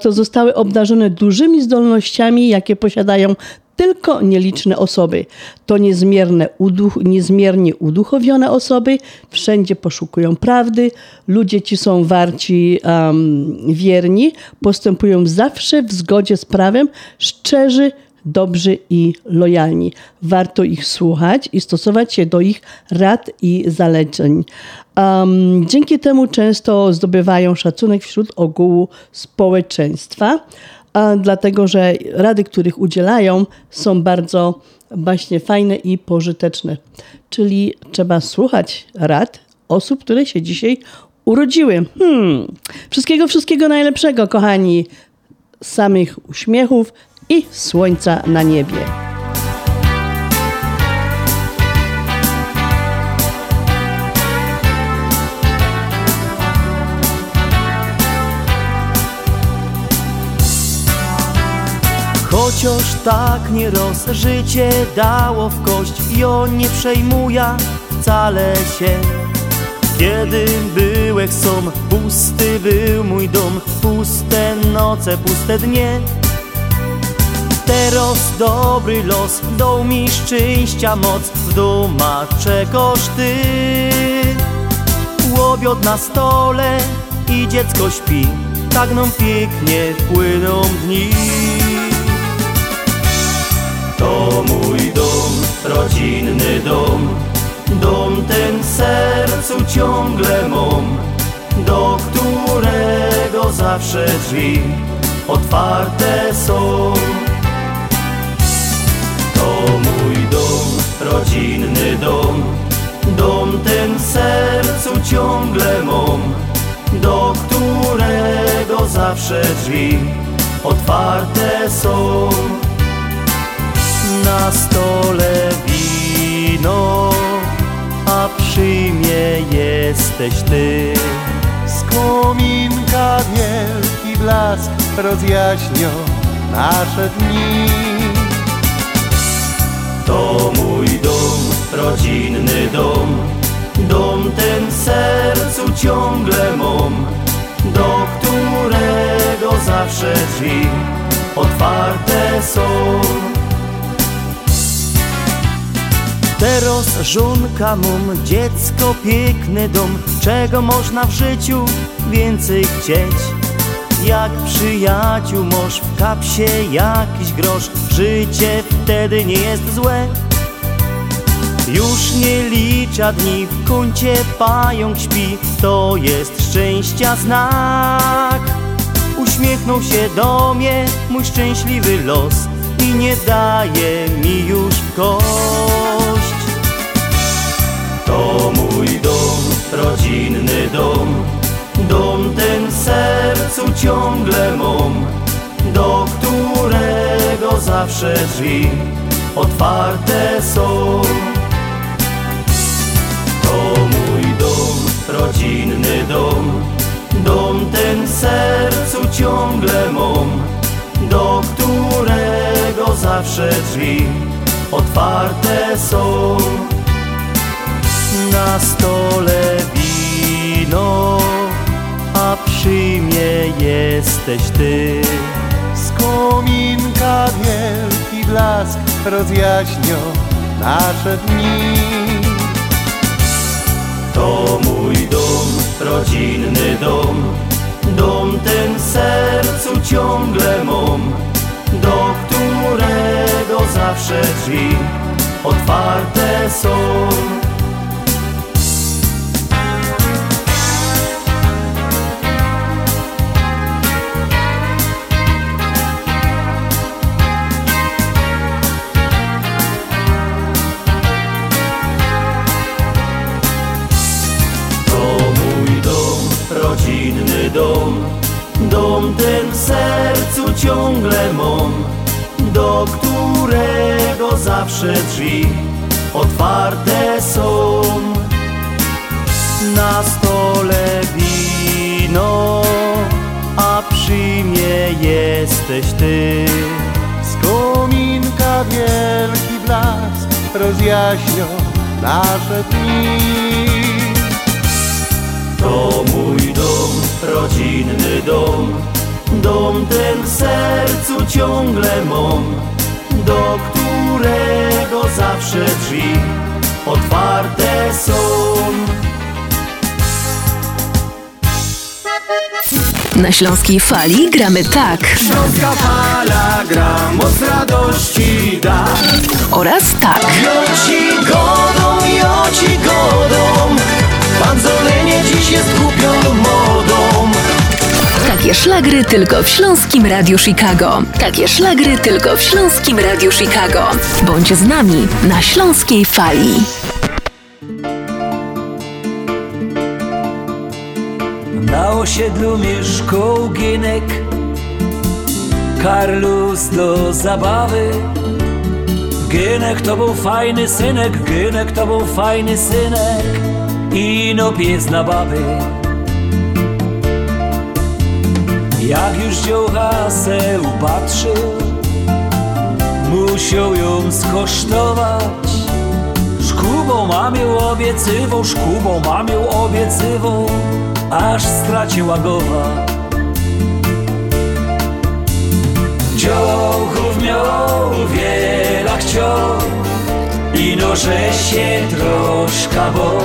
to zostały obdarzone dużymi zdolnościami, jakie posiadają tylko nieliczne osoby. To niezmierne uduch, niezmiernie uduchowione osoby, wszędzie poszukują prawdy, ludzie ci są warci, um, wierni, postępują zawsze w zgodzie z prawem, szczerzy, dobrzy i lojalni. Warto ich słuchać i stosować się do ich rad i zaleceń. Um, dzięki temu często zdobywają szacunek wśród ogółu społeczeństwa a dlatego że rady, których udzielają, są bardzo właśnie fajne i pożyteczne. Czyli trzeba słuchać rad osób, które się dzisiaj urodziły. Hmm. Wszystkiego, wszystkiego najlepszego, kochani. Samych uśmiechów i słońca na niebie. Chociaż tak nieraz życie dało w kość I on nie przejmuje wcale się. Kiedy byłech som, pusty był mój dom Puste noce, puste dnie. Teraz dobry los dał mi szczęścia moc W domach czegoś ty Łobiot na stole i dziecko śpi Tak nam pięknie płyną dni to mój dom, rodzinny dom. Dom ten w sercu ciągle mom Do którego zawsze drzwi otwarte są. To mój dom, rodzinny dom. Dom ten w sercu ciągle mom Do którego zawsze drzwi otwarte są na stole wino, a przy mnie jesteś ty. Z kominka wielki blask rozjaśnią nasze dni. To mój dom, rodzinny dom, dom ten w sercu ciągle mom, do którego zawsze drzwi otwarte są. Teraz żonka mum, dziecko, piękny dom. Czego można w życiu więcej chcieć? Jak przyjaciół masz w kapsie jakiś grosz. Życie wtedy nie jest złe. Już nie licza dni, w kącie pająk śpi. To jest szczęścia znak. Uśmiechnął się do mnie mój szczęśliwy los I nie daje mi już kość to mój dom, rodzinny dom. Dom ten w sercu ciągle mom Do którego zawsze drzwi otwarte są. To mój dom, rodzinny dom. Dom ten w sercu ciągle mom Do którego zawsze drzwi otwarte są na stole wino, a przy mnie jesteś ty. Z kominka wielki blask rozjaśnią nasze dni. To mój dom, rodzinny dom, dom ten w sercu ciągle mom, do którego zawsze drzwi otwarte są. Dom ten w sercu ciągle mom Do którego zawsze drzwi otwarte są Na stole wino, a przy mnie jesteś ty Z kominka rozjaśnią nasze dni. To dom, dom ten w sercu ciągle mom, do którego zawsze drzwi otwarte są. Na Śląskiej Fali gramy tak. Śląska fala gra, moc radości da. Oraz tak. Joci godą, joci godą, pan Zolenie dziś jest głupią modą. Takie szlagry tylko w Śląskim Radiu Chicago. Takie szlagry tylko w Śląskim Radiu Chicago. Bądź z nami na Śląskiej Fali. Na osiedlu mieszkał Gienek Karlus do zabawy Gienek to był fajny synek Gienek to był fajny synek I no pies na baby Jak już dziołcha se upatrzył Musiał ją skosztować Szkubą mamie obiecywał Szkubą mamie obiecywał aż straciła głowa. Dziołchów miał wiele chciał i noże się troszkę bo,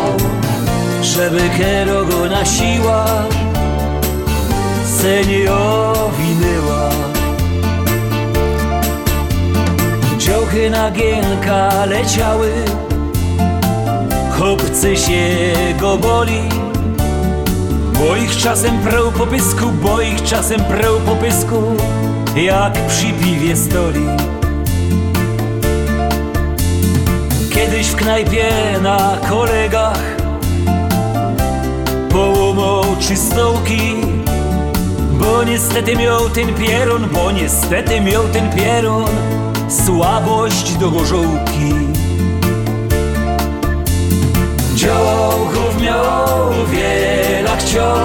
żeby kero go na siła se nie owinęła. Dziołchy na gienka leciały, chłopcy się go boli, bo ich czasem prał po pysku, bo ich czasem prał po pysku, jak przy piwie stoli. Kiedyś w knajpie na kolegach połomał czystołki, bo niestety miał ten pierun, bo niestety miał ten pierun słabość do gorzołki. Dziołchów miał wiele chciał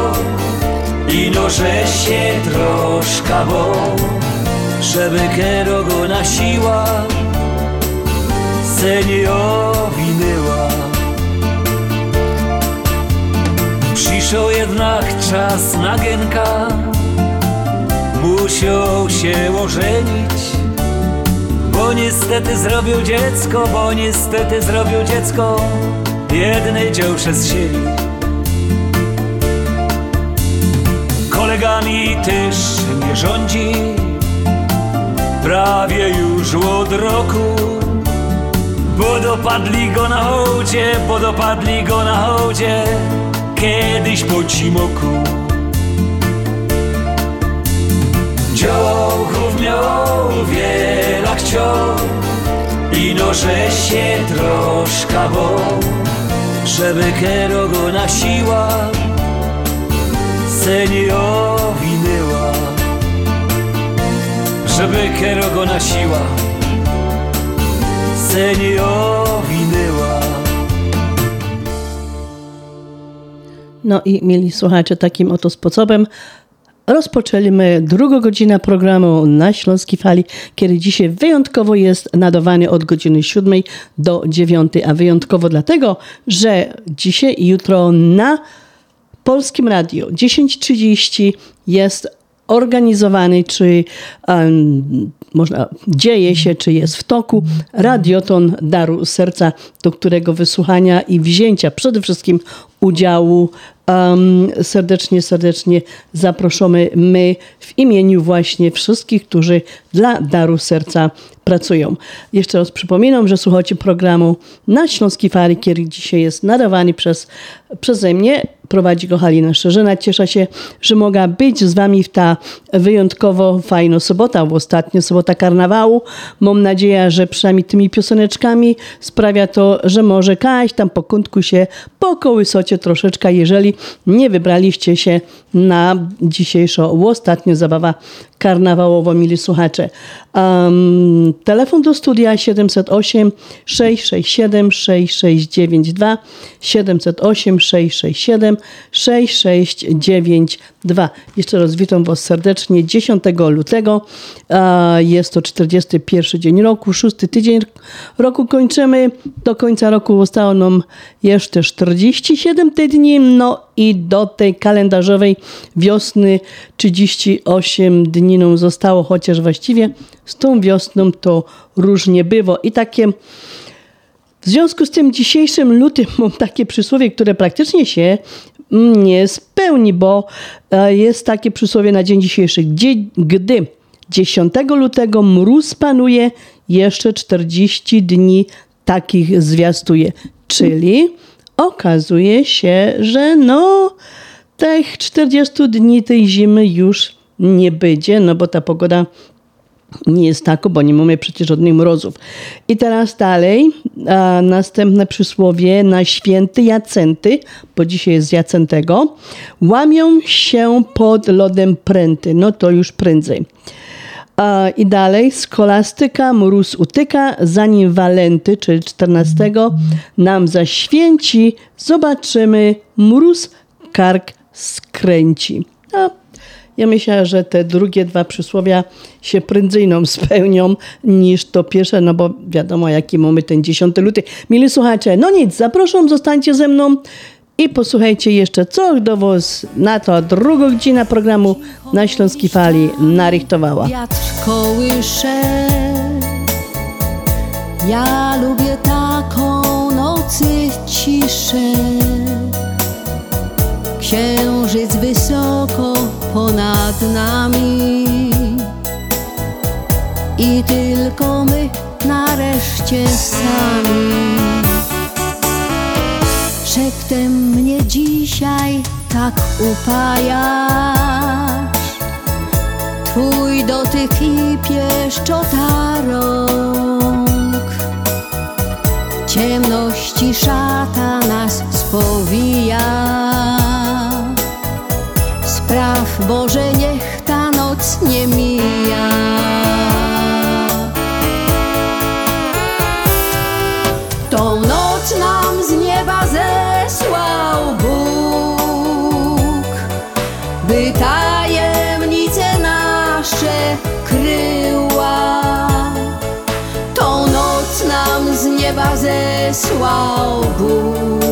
i noże się troszkę bo, żeby kero go na siła se nie owinęła. Przyszedł jednak czas na genka, musiał się ożenić, bo niestety zrobił dziecko, bo niestety zrobił dziecko jedny dział przez siebie. Kolegami też nie rządzi, prawie już od roku, bo dopadli go na hołdzie, bo dopadli go na hołdzie, kiedyś po cimoku. Dziołchów miał wiele chciał i noże się troszkę bo, żeby kero go na siła se nie owinęła. Żeby kero go na siła se nie owinęła. No i mieli słuchacze takim oto sposobem rozpoczęliśmy drugą godzinę programu na Śląskiej Fali, kiedy dzisiaj wyjątkowo jest nadawany od godziny 7 do 9, a wyjątkowo dlatego, że dzisiaj i jutro na Polskim Radio 10.30 jest organizowany, czy um, można, dzieje się, czy jest w toku radioton Daru Serca, do którego wysłuchania i wzięcia przede wszystkim udziału um, serdecznie, serdecznie zaproszamy my w imieniu właśnie wszystkich, którzy dla Daru Serca pracują. Jeszcze raz przypominam, że słuchacie programu na Śląskiej Fali, który dzisiaj jest nadawany przez, przeze mnie. Prowadzi go Halina Szerzyna. Cieszę się, że mogę być z Wami w ta wyjątkowo fajna sobota, bo ostatnia sobota karnawału. Mam nadzieję, że przynajmniej tymi pioseneczkami sprawia to, że może kaś tam po kątku się pokołysocie troszeczkę, jeżeli nie wybraliście się na dzisiejszą ostatnią zabawa karnawałowo, mili słuchacze. Um, telefon do studia 708 667 6692 708 667 6692. Jeszcze raz witam Was serdecznie 10 lutego. Jest to 41 dzień roku, szósty tydzień roku kończymy. Do końca roku zostało nam jeszcze 47 tygodni, no i do tej kalendarzowej wiosny 38 dni nam zostało, chociaż właściwie z tą wiosną to różnie bywa. I takie w związku z tym dzisiejszym lutym (laughs) mam takie przysłowie, które praktycznie się nie spełni, bo e, jest takie przysłowie na dzień dzisiejszy, gdzie, gdy 10 lutego mróz panuje, jeszcze 40 dni takich zwiastuje. Czyli okazuje się, że no tych 40 dni tej zimy już nie będzie, no bo ta pogoda nie jest tako, bo nie mamy przecież żadnych mrozów. I teraz dalej, następne przysłowie na święty Jacenty, bo dzisiaj jest Jacentego, łamią się pod lodem pręty, no to już prędzej. A, I dalej, skolastyka, mróz utyka, zanim walenty, czyli 14, nam zaświęci, zobaczymy, mróz kark skręci. No, ja myślę, że te drugie dwa przysłowia się prędzej nam spełnią niż to pierwsze, no bo wiadomo, jaki mamy ten 10 luty. Mili słuchacze, no nic, zapraszam, zostańcie ze mną i posłuchajcie jeszcze, co do was na to drugą godzinę programu na Śląskiej Fali narychtowała. Wiatr kołysze, ja lubię taką nocy ciszę. Księżyc wysoko ponad nami. I tylko my nareszcie sami. Szeptem mnie dzisiaj tak upajasz. Twój dotyk i pieszczota rąk. Ciemności szata nas spowija Spraw Boże, niech ta noc nie mija. Tą noc nam z nieba zesłał Bóg, by tajemnice nasze kryła. Tą noc nam z nieba zesłał Bóg,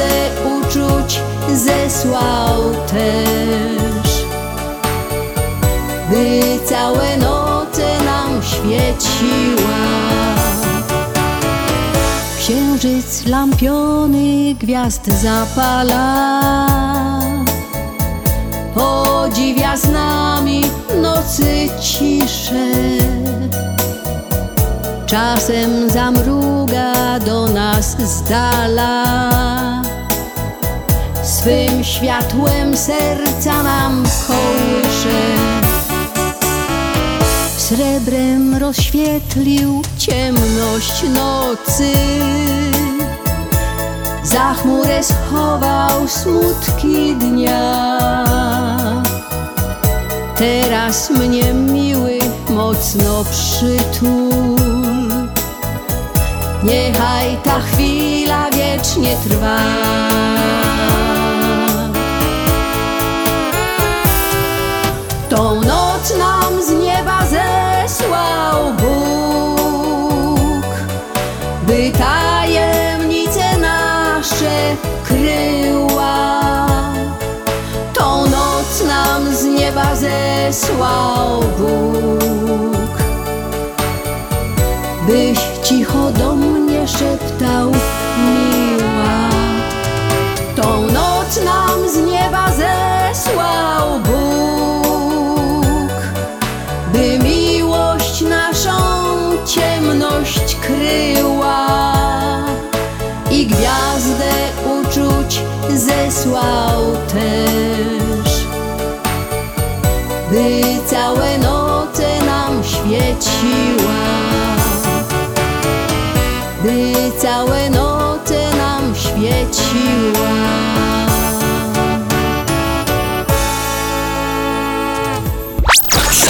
gwiazdę uczuć zesłał też, by całe noce nam świeciła. Księżyc lampiony gwiazd zapala. Podziwia z nami nocy ciszę. Czasem zamruga do nas z dala Swym światłem serca nam kołysze Srebrem rozświetlił ciemność nocy. Za chmurę schował smutki dnia. Teraz mnie miły mocno przytul. Niechaj ta chwila wiecznie trwa wysłał Bóg. Byś cicho do mnie szeptał, miła, tą noc nam z nieba zesłał Bóg, by miłość naszą ciemność kryła i gwiazdę uczuć zesłał też.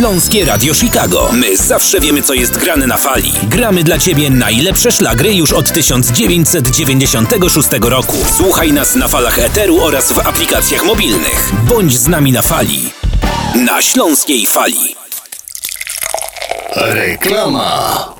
Śląskie Radio Chicago. My zawsze wiemy, co jest grane na fali. Gramy dla Ciebie najlepsze szlagry już od 1996 roku. Słuchaj nas na falach Eteru oraz w aplikacjach mobilnych. Bądź z nami na fali. Na Śląskiej Fali. Reklama.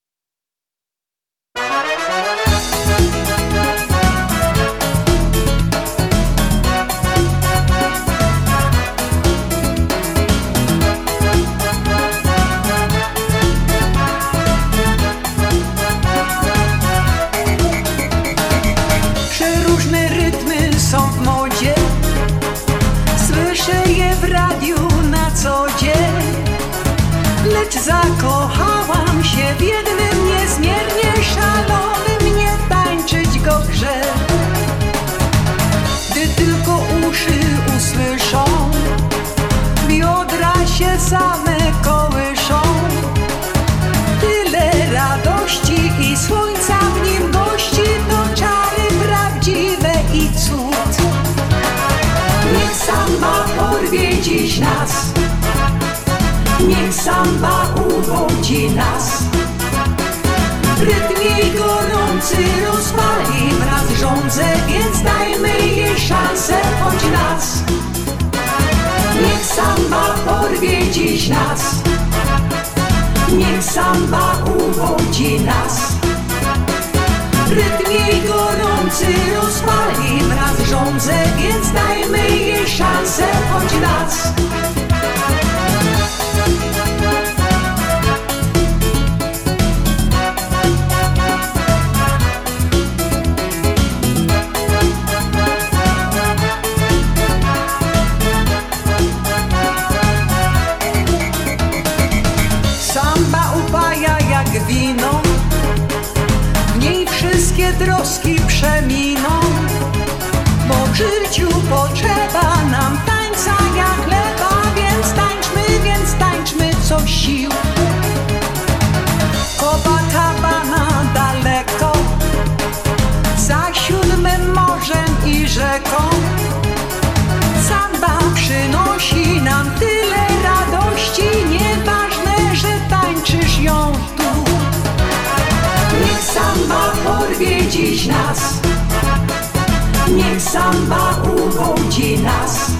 Gorący rozpali wraz żądze Więc dajmy jej szansę choć nas Niech samba porwie dziś nas. Niech samba uwodzi nas. Rytm jej gorący rozpali wraz żądze Więc dajmy jej szansę choć raz troski przeminą. Bo w życiu potrzeba nam tańca jak chleba Więc tańczmy, więc tańczmy co sił samba uwodzi nas.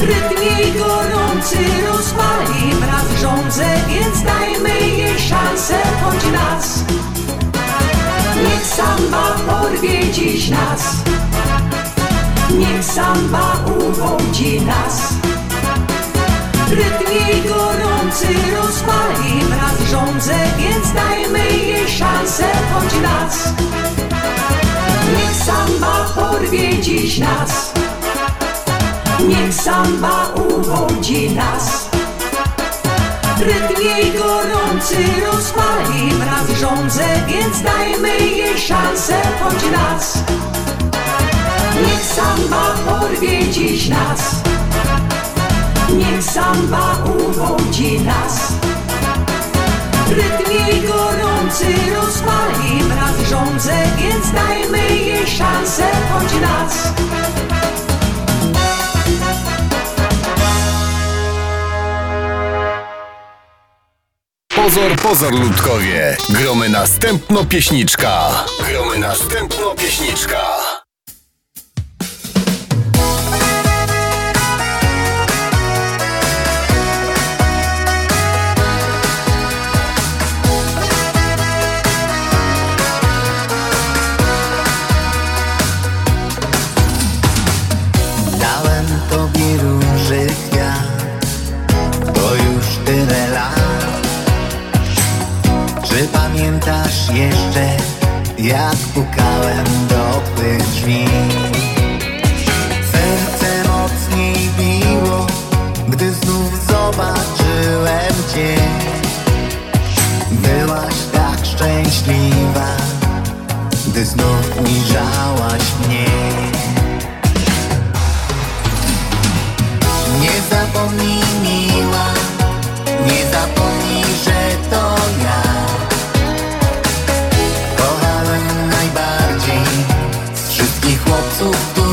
Rytm jej gorący rozpali wraz żądze Więc dajmy jej szansę choć raz Niech samba porwie dziś nas. Niech samba uwodzi nas. Rytm jej gorący rozpali wraz żądze Więc dajmy jej szansę choć raz samba porwie dziś nas. Niech samba uwodzi nas. Rytm jej gorący rozpali wraz żądze Więc dajmy jej szansę choć raz. Niech samba porwie dziś nas. Niech samba uwodzi nas Rytm jej gorący rozpali wraz żądze Więc dajmy jej szansę choć raz Pozor, pozor, ludkowie. Gromy następno pieśniczka. Gromy następno pieśniczka. Pamiętasz jeszcze Jak pukałem do twych drzwi? Serce mocniej biło Gdy znów zobaczyłem cię. Byłaś tak szczęśliwa Gdy znów ujrzałaś mnie. Nie zapomnij miła, nie zapomnij, że to ja wszystkich chłopców,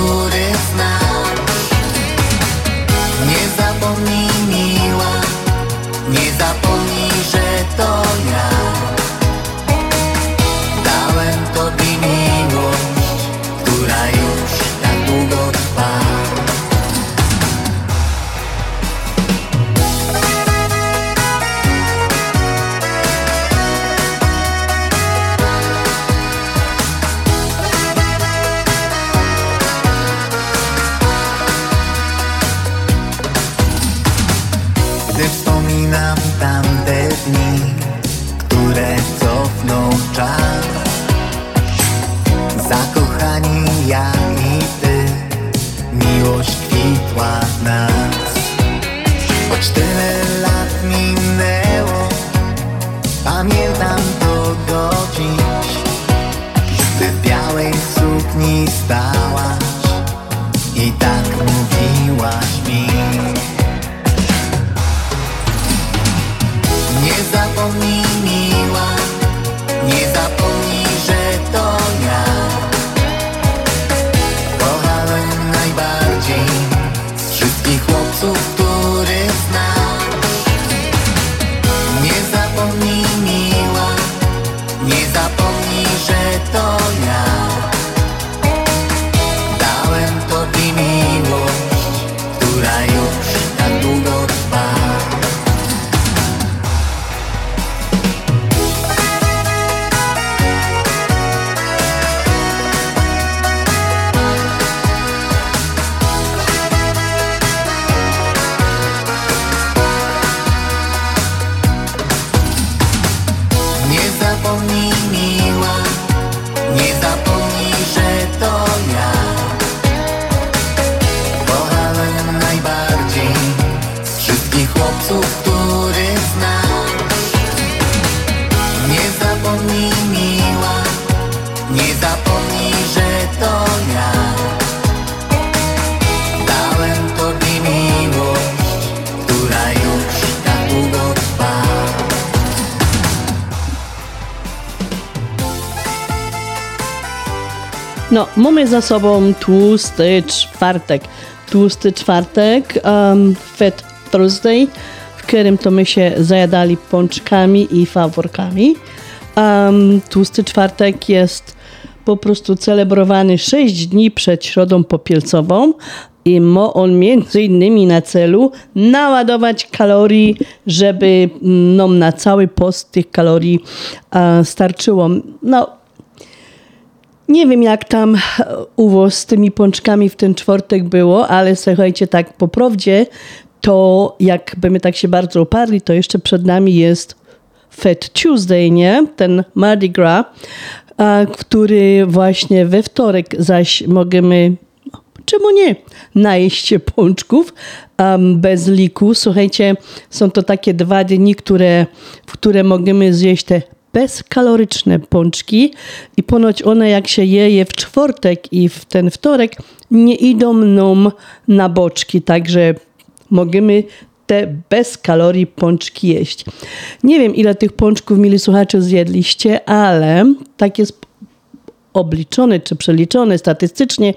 białej sukni stałaś i tak mówiłaś mi. Nie zapomnij miła, nie zapomnij, że to ja No, mamy za sobą tłusty czwartek. Tłusty czwartek, um, Fat Thursday, w którym to my się zajadali pączkami i faworkami. Um, tłusty czwartek jest po prostu celebrowany 6 dni przed Środą Popielcową i ma on między innymi na celu naładować kalorii, żeby nam na cały post tych kalorii e, starczyło. No, nie wiem, jak tam u was z tymi pączkami w ten czwartek było, ale słuchajcie, tak po prawdzie, to jakby my tak się bardzo oparli, to jeszcze przed nami jest Fat Tuesday, nie? Ten Mardi Gras, a, który właśnie we wtorek zaś możemy czemu nie, najeść się pączków um, bez liku. Słuchajcie, są to takie dwa dni, które, w które możemy zjeść te bezkaloryczne pączki i ponoć one jak się je je w czwartek i w ten wtorek nie idą nam na boczki, także możemy te bez kalorii pączki jeść. Nie wiem ile tych pączków, mili słuchacze, zjedliście, ale tak jest obliczone czy przeliczone statystycznie,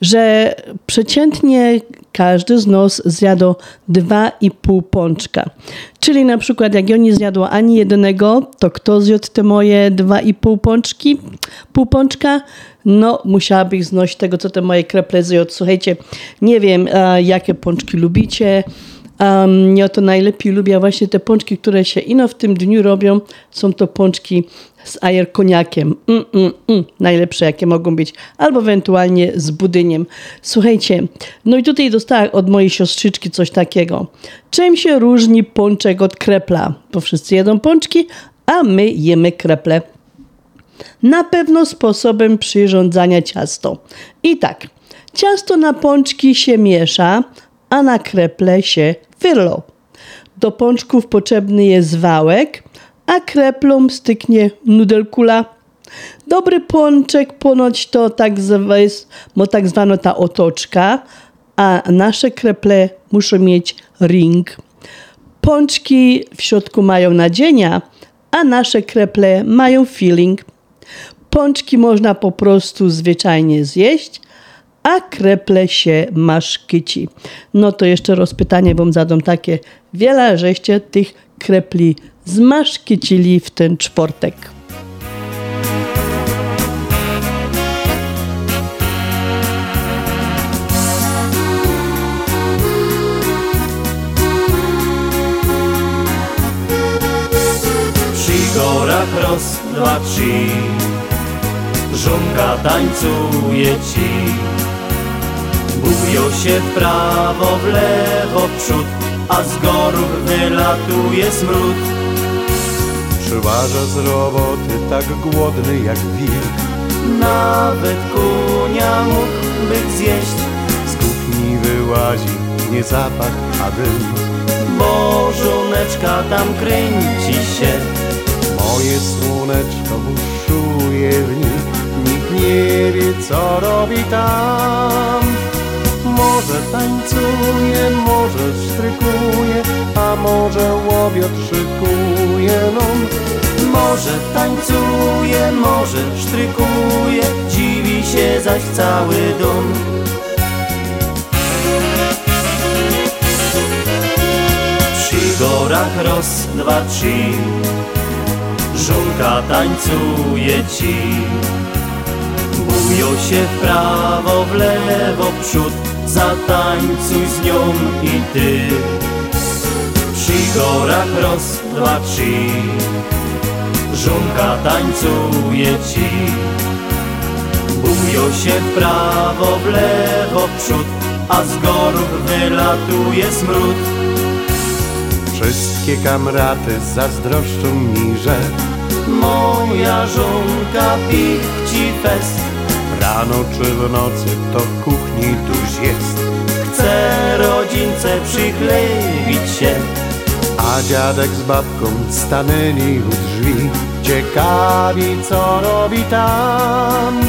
że przeciętnie każdy z nas zjadł 2,5 pączka. Czyli na przykład jak ja nie zjadła ani jednego, to kto zjadł te moje 2,5 pączki, pół pączka? No, musiałabym znosić tego, co te moje kreple zjadł. Słuchajcie, nie wiem, jakie pączki lubicie, Um, ja to najlepiej lubię właśnie te pączki, które się ino w tym dniu robią. Są to pączki z ajer koniakiem. Mm, mm, mm. Najlepsze jakie mogą być. Albo ewentualnie z budyniem. Słuchajcie, no i tutaj dostałam od mojej siostrzyczki coś takiego. Czym się różni pączek od krepla? Bo wszyscy jedzą pączki, a my jemy kreple. Na pewno sposobem przyrządzania ciasto. I tak, ciasto na pączki się miesza, a na kreple się wyrlo. Do pączków potrzebny jest wałek, a kreplom styknie nudelkula. Dobry pączek ponoć to tak, bo tak zwana ta otoczka, a nasze kreple muszą mieć ring. Pączki w środku mają nadzienia, a nasze kreple mają filling. Pączki można po prostu zwyczajnie zjeść, a kreple się maszkyci. No to jeszcze rozpytanie wam zadam takie. Wiele żeście tych krepli zmaszkycili w ten czwartek. Przy gorach raz, dwa, trzy Żonka tańcuje ci Bują się w prawo, w lewo, w przód A z gorów wylatuje smród. Przyważa z roboty tak głodny jak wilk. Nawet kunia mógłby zjeść. Z kuchni wyłazi nie zapach, a dym. Bo żoneczka tam kręci się. Moje słoneczko buszuje w nich. Nikt nie wie co robi tam Może tańcuje, może strykuje A może łobiot szykuje nam Może tańcuje, może sztrykuje Dziwi się zaś cały dom. Przy gorach ros, dwa, trzy. Żonka tańcuje ci. Bują się w prawo, w lewo, w przód Zatańcuj z nią i ty. Przy gorach trzy Żonka tańcuje ci. Bują się w prawo, w lewo, w przód A z gorów wylatuje smród. Wszystkie kamraty zazdroszczą mi, że Moja żonka pichci fest Rano czy w nocy to w kuchni tuż jest. Chce rodzince przychlebić się. A dziadek z babką stanęli u drzwi Ciekawi co robi tam.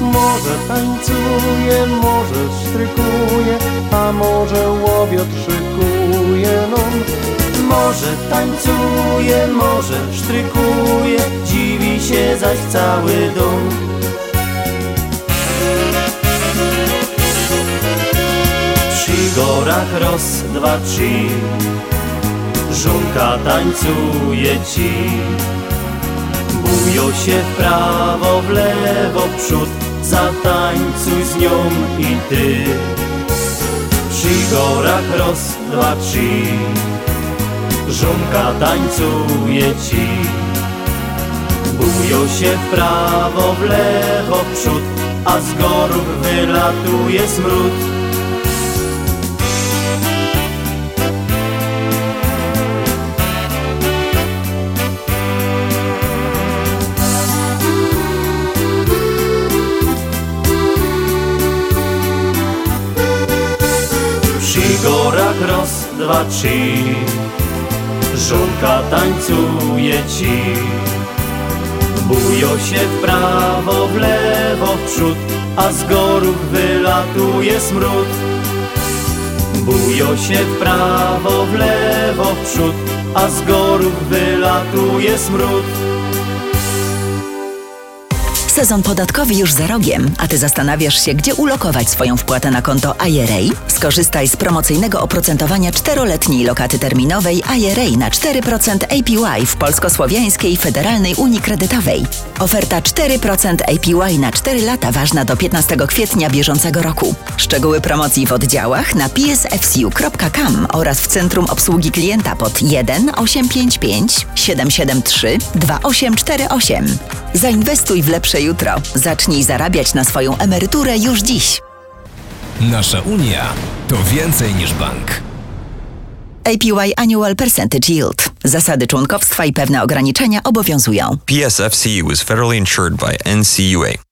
Może tańcuje, może strykuje A może łowiot szykuje nam Może tańcuje, może sztrykuje Dziwi się zaś cały dom Przy gorach ros, dwa, trzy. Żonka tańcuje ci. Bujo się w prawo, w lewo, w przód. Zatańcuj z nią i ty. Przy gorach ros, dwa, trzy. Żonka tańcuje ci. Bujo się w prawo, w lewo, w przód. A z gorów wylatuje smród ros, dwa, trzy. Żonka tańcuje ci. Bujo się w prawo, w lewo, w przód A z gorów wylatuje smród. Bujo się w prawo, w lewo, w przód A z gorów wylatuje smród Sezon podatkowy już za rogiem, a Ty zastanawiasz się, gdzie ulokować swoją wpłatę na konto IRA? Skorzystaj z promocyjnego oprocentowania czteroletniej lokaty terminowej IRA na 4% APY w Polsko-Słowiańskiej Federalnej Unii Kredytowej. Oferta 4% APY na 4 lata ważna do 15 kwietnia bieżącego roku. Szczegóły promocji w oddziałach na psfcu.com oraz w Centrum Obsługi Klienta pod 1 855 773 2848. Zainwestuj w lepsze jutro. Zacznij zarabiać na swoją emeryturę już dziś. Nasza Unia to więcej niż bank. APY Annual Percentage Yield. Zasady członkowstwa i pewne ograniczenia obowiązują. PSFCU is federally insured by NCUA.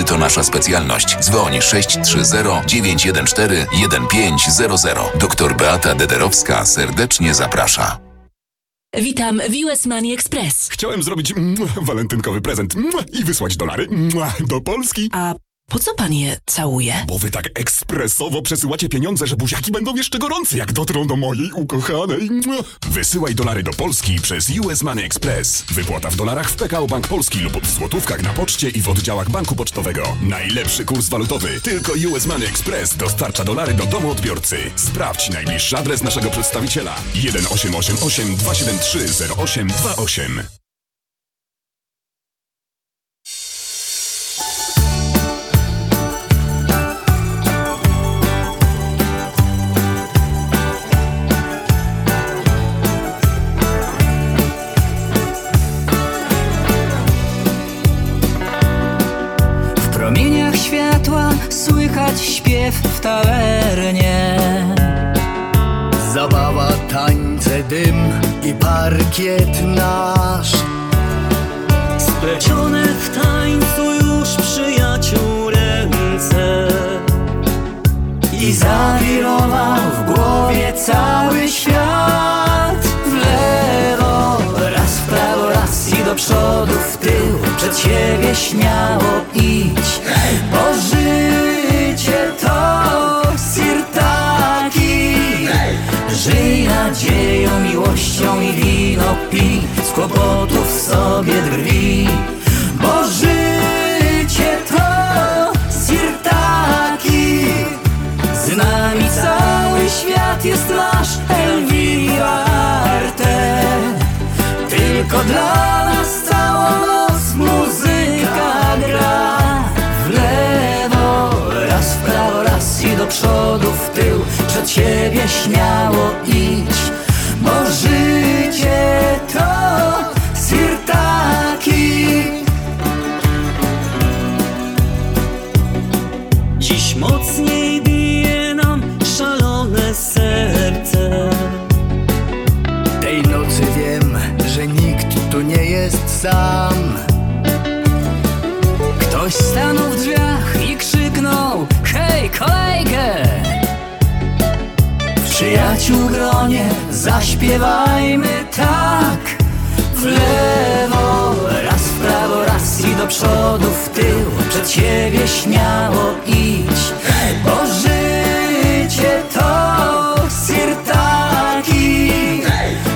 to nasza specjalność. Dzwoń 630 914 1500. Doktor Beata Dederowska serdecznie zaprasza. Witam w US Money Express. Chciałem zrobić mm, walentynkowy prezent mm, i wysłać dolary mm, do Polski. A po co pan je całuje? Bo wy tak ekspresowo przesyłacie pieniądze, że buziaki będą jeszcze gorące, jak dotrą do mojej ukochanej. Wysyłaj dolary do Polski przez US Money Express. Wypłata w dolarach w PKO Bank Polski lub w złotówkach na poczcie i w oddziałach banku pocztowego. Najlepszy kurs walutowy. Tylko US Money Express dostarcza dolary do domu odbiorcy. Sprawdź najbliższy adres naszego przedstawiciela. 1888 273 0828. słychać śpiew w tawernie. Zabawa, tańce, dym i parkiet nasz. Splecione w tańcu już przyjaciół ręce. I zawirował w głowie cały świat. W lewo, raz w prawo, raz i do przodu, w tył. Przed siebie śmiało idź. Bo życie Żyj nadzieją miłości miłością i wino pi Z kłopotów sobie drwi. Bo życie to sirtaki Z nami cały świat jest nasz Elvira Arte. Tylko dla nas całą noc muzyka gra. W lewo, raz w prawo, raz i do przodu, w tył Przed siebie śmiało idź Bo życie to sirtaki Dziś mocniej bije nam szalone serce. Tej nocy wiem, że nikt tu nie jest sam przyjaciół gronie zaśpiewajmy tak. W lewo, raz w prawo, raz i do przodu, w tył Przed siebie śmiało idź Bo życie to sirtaki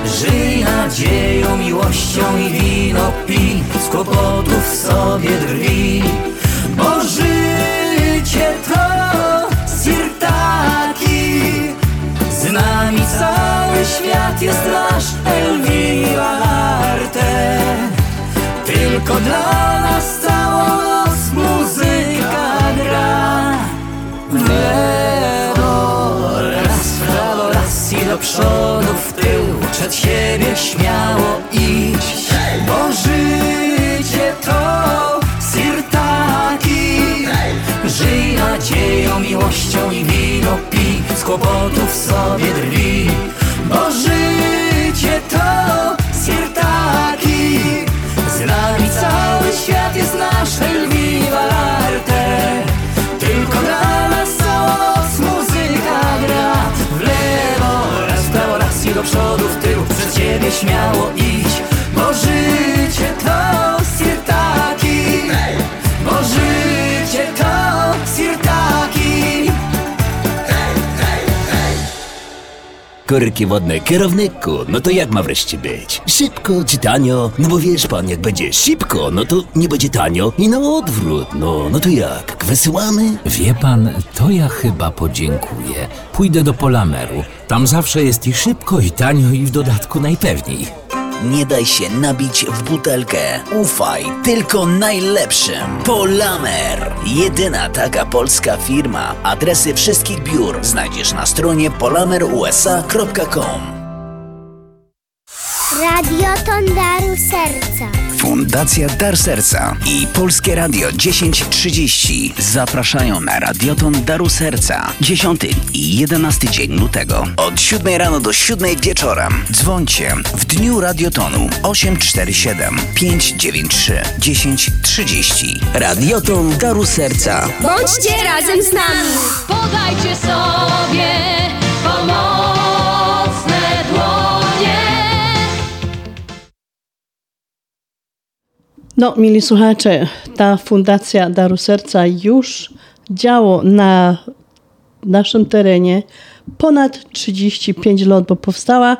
Żyj nadzieją, miłością i wino pi Z kłopotów sobie drwi. Bo życie świat jest nasz Elvira Arte Tylko dla nas całą noc muzyka gra. Lewo, raz w prawo, raz i do przodu, w tył Przed siebie śmiało iść. Bo życie to sirtaki Żyj nadzieją, miłością i wino pi Z kłopotów sobie drwi Bo życie to sirtaki Z nami cały świat jest nasz Elviva Arte Tylko dla nas całą noc muzyka gra. W lewo, raz w prawo, raz i do przodu, w tył Przed siebie śmiało idź Bo życie to Korki wodne kierowniku, no to jak ma wreszcie być? Szybko czy tanio? No bo wiesz pan, jak będzie szybko, no to nie będzie tanio i na odwrót. No, no to jak? Wysyłamy? Wie pan, to ja chyba podziękuję. Pójdę do Polameru. Tam zawsze jest i szybko, i tanio, i w dodatku najpewniej. Nie daj się nabić w butelkę. Ufaj tylko najlepszym. Polamer. Jedyna taka polska firma. Adresy wszystkich biur znajdziesz na stronie polamerusa.com. Radioton Daru Serca. Fundacja Dar Serca i Polskie Radio 1030 zapraszają na Radioton Daru Serca 10 i 11 dzień lutego od 7 rano do 7 wieczorem. Dzwońcie w dniu Radiotonu 847 593 1030. Radioton Daru Serca. Bądźcie razem z nami. Podajcie sobie pomocne No, mili słuchacze, ta Fundacja Daru Serca już działa na naszym terenie ponad 35 lat, bo powstała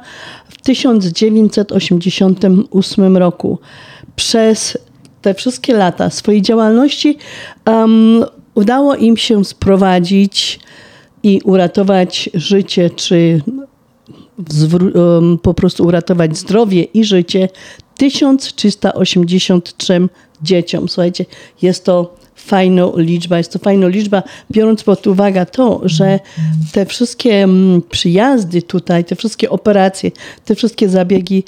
w 1988 roku. Przez te wszystkie lata swojej działalności um, udało im się sprowadzić i uratować życie, czy um, po prostu uratować zdrowie i życie 1383 dzieciom. Słuchajcie, jest to fajna liczba, jest to fajna liczba, biorąc pod uwagę to, że te wszystkie mm, przyjazdy tutaj, te wszystkie operacje, te wszystkie zabiegi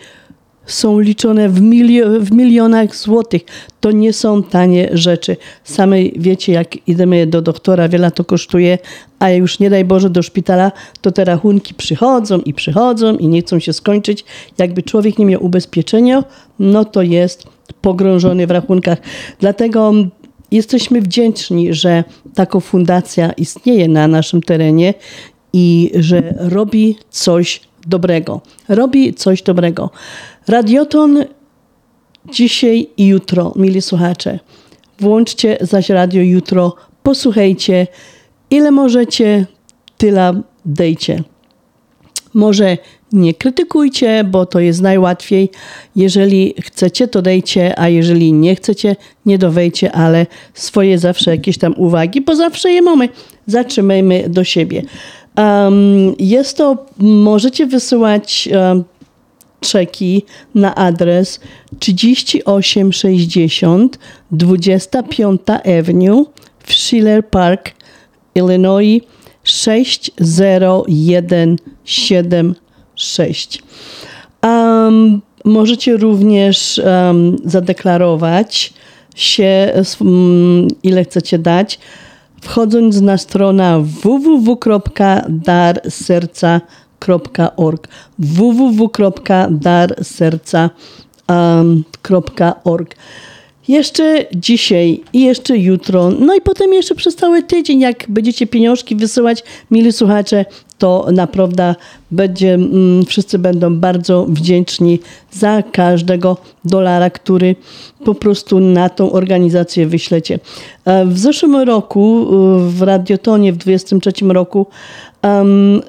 są liczone w, milio- w milionach złotych. To nie są tanie rzeczy. Same wiecie, jak idziemy do doktora, wiele to kosztuje, a już nie daj Boże do szpitala, to te rachunki przychodzą i przychodzą i nie chcą się skończyć. Jakby człowiek nie miał ubezpieczenia, no to jest pogrążony w rachunkach. Dlatego jesteśmy wdzięczni, że taka fundacja istnieje na naszym terenie i że robi coś dobrego. Robi coś dobrego. Radioton dzisiaj i jutro, mili słuchacze. Włączcie zaś radio jutro, posłuchajcie, ile możecie, tyle dejcie. Może nie krytykujcie, bo to jest najłatwiej. Jeżeli chcecie, to dejcie, a jeżeli nie chcecie, nie dowejcie, ale swoje zawsze jakieś tam uwagi, bo zawsze je mamy. Zatrzymajmy do siebie. Um, jest to, możecie wysyłać um, czeki na adres 3860 25 Avenue w Schiller Park, Illinois 60176. Um, możecie również um, zadeklarować się, um, ile chcecie dać, wchodząc na stronę www.darserca.org www.darserca.org jeszcze dzisiaj i jeszcze jutro, no i potem jeszcze przez cały tydzień, jak będziecie pieniążki wysyłać, mili słuchacze, to naprawdę będzie, mm, wszyscy będą bardzo wdzięczni za każdego dolara, który po prostu na tą organizację wyślecie. E, w zeszłym roku, e, w Radiotonie w 23 roku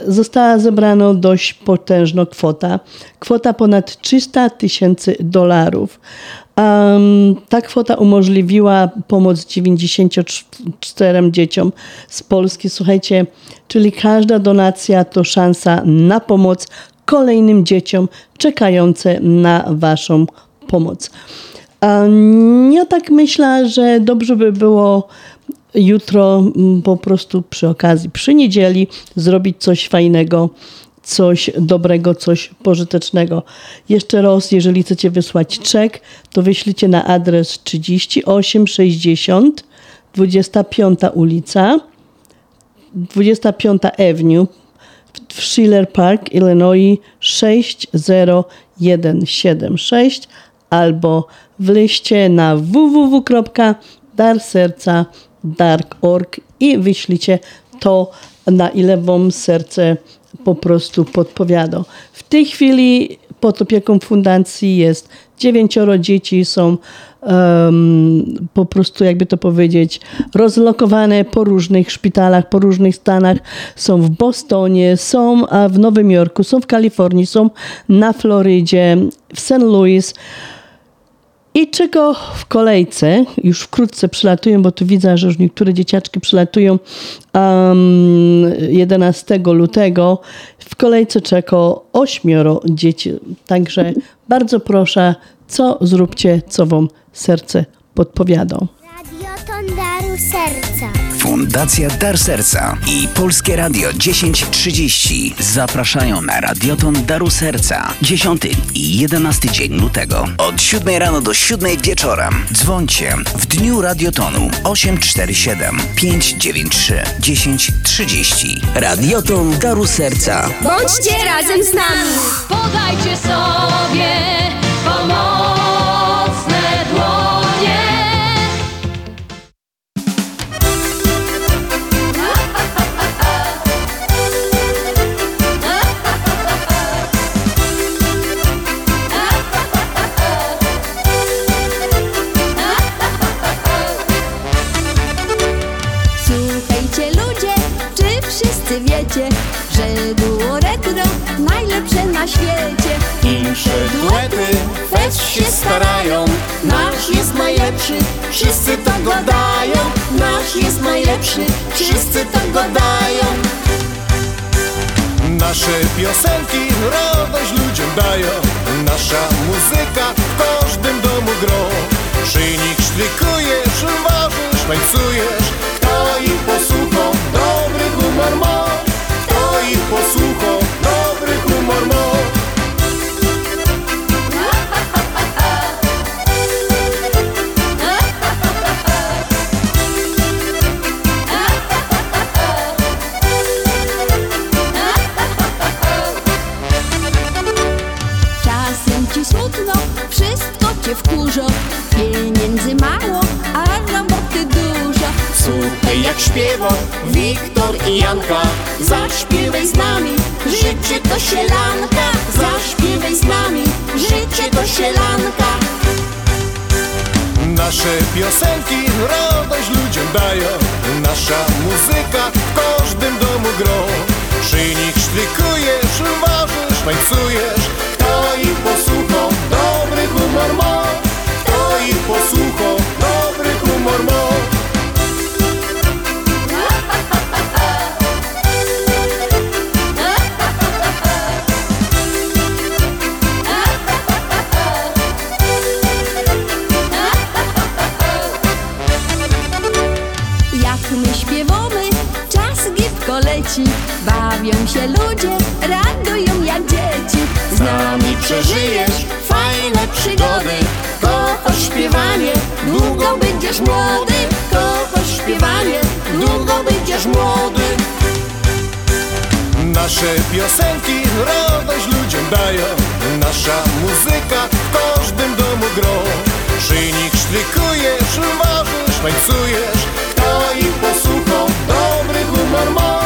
została zebrana dość potężna kwota. Kwota ponad 300 tysięcy dolarów. Um, ta kwota umożliwiła pomoc 94 dzieciom z Polski. Słuchajcie, czyli każda donacja to szansa na pomoc kolejnym dzieciom czekające na Waszą pomoc. Um, ja tak myślę, że dobrze by było jutro po prostu przy okazji, przy niedzieli zrobić coś fajnego coś dobrego, coś pożytecznego. Jeszcze raz, jeżeli chcecie wysłać czek, to wyślijcie na adres 3860 25 ulica 25 Avenue w Schiller Park, Illinois 60176 albo w liście na www.darserca.org i wyślijcie to, na ile wam serce po prostu podpowiadał. W tej chwili pod opieką fundacji jest dziewięcioro dzieci, są um, po prostu, jakby to powiedzieć, rozlokowane po różnych szpitalach, po różnych stanach. Są w Bostonie, są w Nowym Jorku, są w Kalifornii, są na Florydzie, w St. Louis. I czego w kolejce, już wkrótce przylatują, bo tu widzę, że już niektóre dzieciaczki przylatują um, 11 lutego. W kolejce czeka ośmioro dzieci. Także bardzo proszę, co zróbcie, co wam serce podpowiada. Radioton Daru Serca. Fundacja Dar Serca i Polskie Radio 1030 zapraszają na Radioton Daru Serca 10 i 11 dzień lutego od 7 rano do 7 wieczora. Dzwońcie w dniu Radiotonu 847 593 1030. Radioton Daru Serca. Bądźcie razem z nami. Podajcie sobie pomocne wszyscy wiecie, że duo retro najlepsze na świecie? Insze duety też się starają Nasz jest najlepszy, wszyscy to go dają Nasz jest najlepszy, wszyscy to go dają Nasze piosenki radość ludziom dają. Nasza muzyka w każdym domu gro. Przy nich sztrykujesz, ważysz, tańcujesz. Kto ich posłucha, dobry humor ma Posłucha, dobry humor ma Czasem ci smutno, wszystko cię wkurza. Pieniędzy mało, Jak śpiewa Wiktor i Janka. Zaśpiewaj z nami, życie to sielanka. Zaśpiewaj z nami, życie to sielanka. Nasze piosenki radość ludziom dają. Nasza muzyka w każdym domu gro. Przy nich sztrykujesz, ważysz, tańcujesz. Kto ich posłuchał, dobry humor ma. Kto ich posłuchał, Bawią się ludzie, radują jak dzieci. Z nami przeżyjesz fajne przygody. Kochasz śpiewanie, długo będziesz młody. Kochasz śpiewanie, długo będziesz młody. Nasze piosenki radość ludziom dają. Nasza muzyka w każdym domu gro. Przy nich sztrykujesz, ważysz, tańcujesz. Kto ich posłuchał, dobry humor ma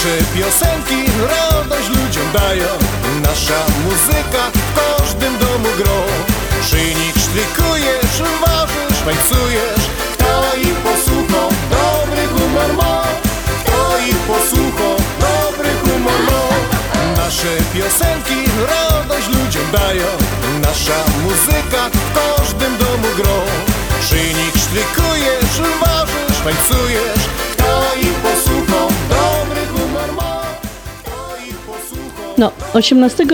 Nasze piosenki radość ludziom dają Nasza muzyka w każdym domu Przy nich sztrykujesz, ważysz, tańcujesz. Kto ich posłuchał, dobry humor ma. Kto ich posłuchał, dobry humor ma. Nasze piosenki radość ludziom dają Nasza muzyka w każdym domu Przy nich sztrykujesz, ważysz, tańcujesz. Kto ich posłuchał, No, 18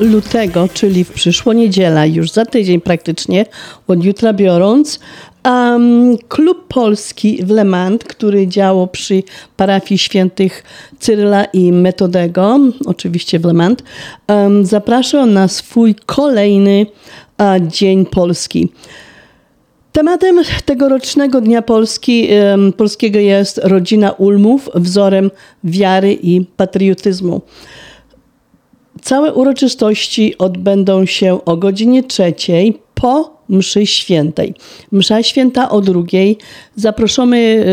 lutego, czyli w przyszłą niedzielę, już za tydzień praktycznie, od jutra biorąc, um, Klub Polski w Le Mans, który działał przy parafii świętych Cyryla i Metodego, oczywiście w Le Mans, um, zapraszał na swój kolejny uh, Dzień Polski. Tematem tegorocznego Dnia Polski, em, Polskiego jest rodzina Ulmów, wzorem wiary i patriotyzmu. Całe uroczystości odbędą się o godzinie trzeciej po mszy świętej. Msza święta o drugiej. Zapraszamy e,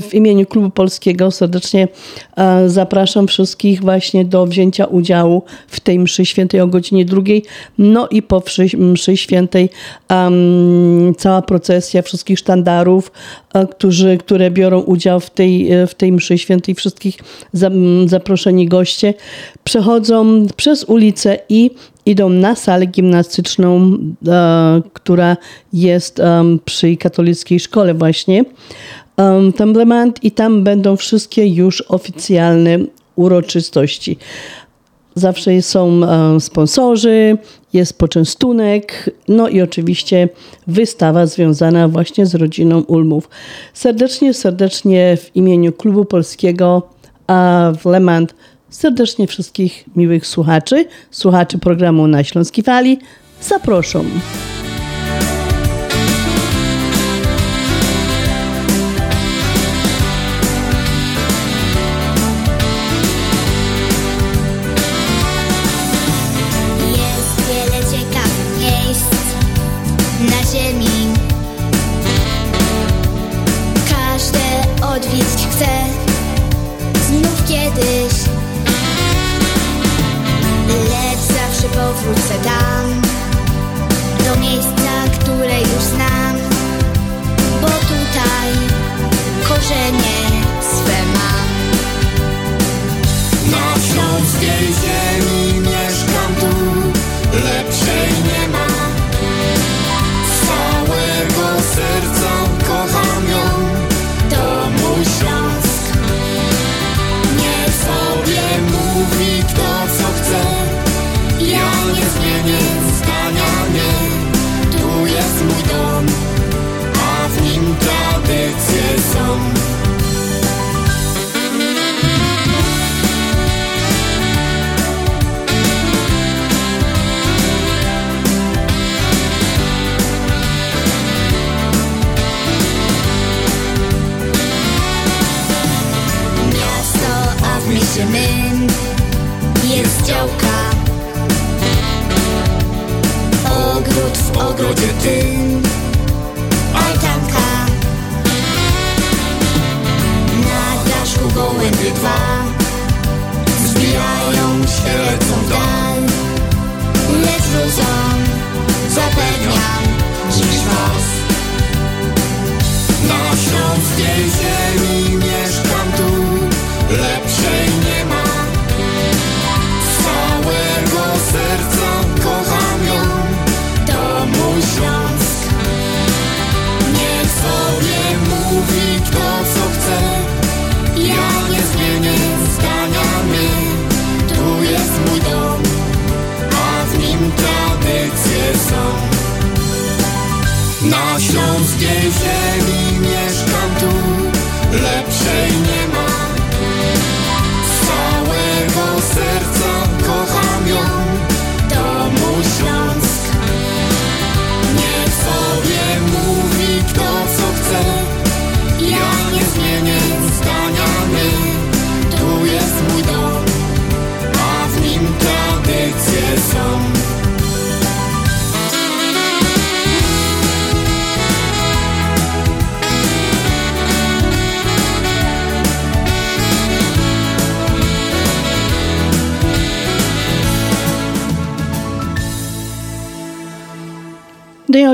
w imieniu Klubu Polskiego serdecznie e, zapraszam wszystkich właśnie do wzięcia udziału w tej mszy świętej o godzinie drugiej. No i po mszy, świętej um, cała procesja wszystkich sztandarów, e, którzy, które biorą udział w tej, w tej mszy świętej, wszystkich zaproszeni goście, przechodzą przez ulicę i idą na salę gimnastyczną, e, która jest przy katolickiej szkole właśnie. Um, Temblement i tam będą wszystkie już oficjalne uroczystości. Zawsze są e, sponsorzy, jest poczęstunek, no i oczywiście wystawa związana właśnie z rodziną Ulmów. Serdecznie, serdecznie w imieniu Klubu Polskiego a w Le Mans serdecznie wszystkich miłych słuchaczy, słuchaczy programu na Śląskiej Fali zaproszą.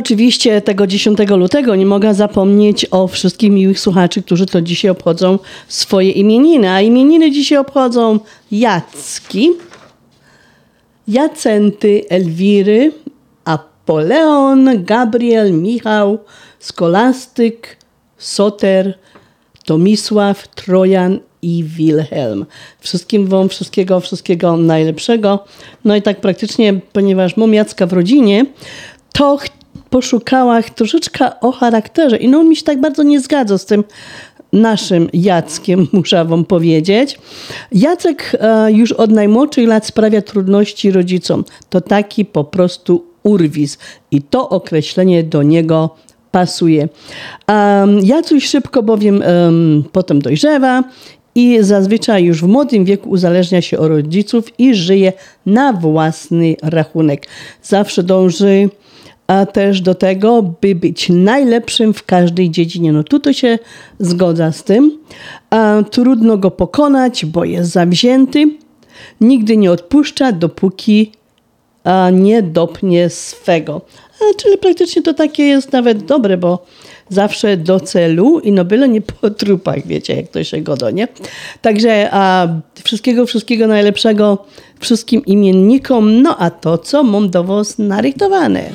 Oczywiście tego 10 lutego nie mogę zapomnieć o wszystkich miłych słuchaczy, którzy to dzisiaj obchodzą swoje imieniny. A imieniny dzisiaj obchodzą Jacki, Jacenty, Elwiry, Apoleon, Gabriel, Michał, Skolastyk, Soter, Tomisław, Trojan i Wilhelm. Wszystkim Wam wszystkiego, wszystkiego najlepszego. No i tak praktycznie, ponieważ mam Jacka w rodzinie, to poszukała troszeczkę o charakterze i no mi się tak bardzo nie zgadza z tym naszym Jackiem, (laughs) muszę wam powiedzieć. Jacek e, już od najmłodszych lat sprawia trudności rodzicom. To taki po prostu urwis i to określenie do niego pasuje. Jacuś szybko bowiem um, potem dojrzewa i zazwyczaj już w młodym wieku uzależnia się od rodziców i żyje na własny rachunek. Zawsze dąży a też do tego, by być najlepszym w każdej dziedzinie. No tutaj się zgodza z tym. A trudno go pokonać, bo jest zawzięty. Nigdy nie odpuszcza, dopóki a, nie dopnie swego. A, czyli praktycznie to takie jest nawet dobre, bo zawsze do celu i no byle nie po trupach, wiecie, jak to się godo, nie? Także a, wszystkiego, wszystkiego najlepszego wszystkim imiennikom, no a to, co mam do was narychtowane.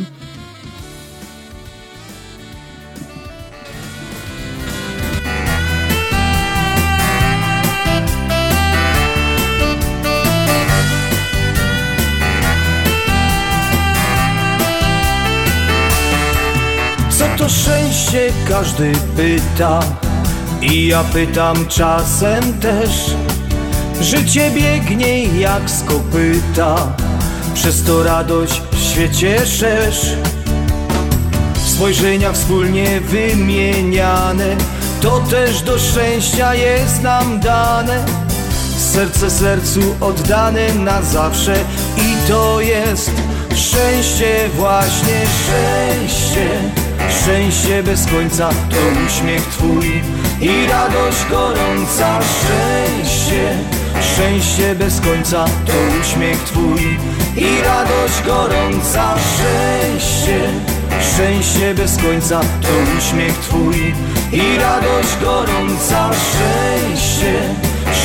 To szczęście każdy pyta. I ja pytam czasem też Życie biegnie jak z kopyta. Przez to radość w świecie szerz. Spojrzenia wspólnie wymieniane To też do szczęścia jest nam dane. Serce sercu oddane na zawsze I to jest szczęście właśnie szczęście Szczęście bez końca to uśmiech Twój i radość gorąca. Szczęście, szczęście bez końca to uśmiech Twój i radość gorąca. Szczęście, szczęście bez końca to uśmiech Twój i radość gorąca. Szczęście,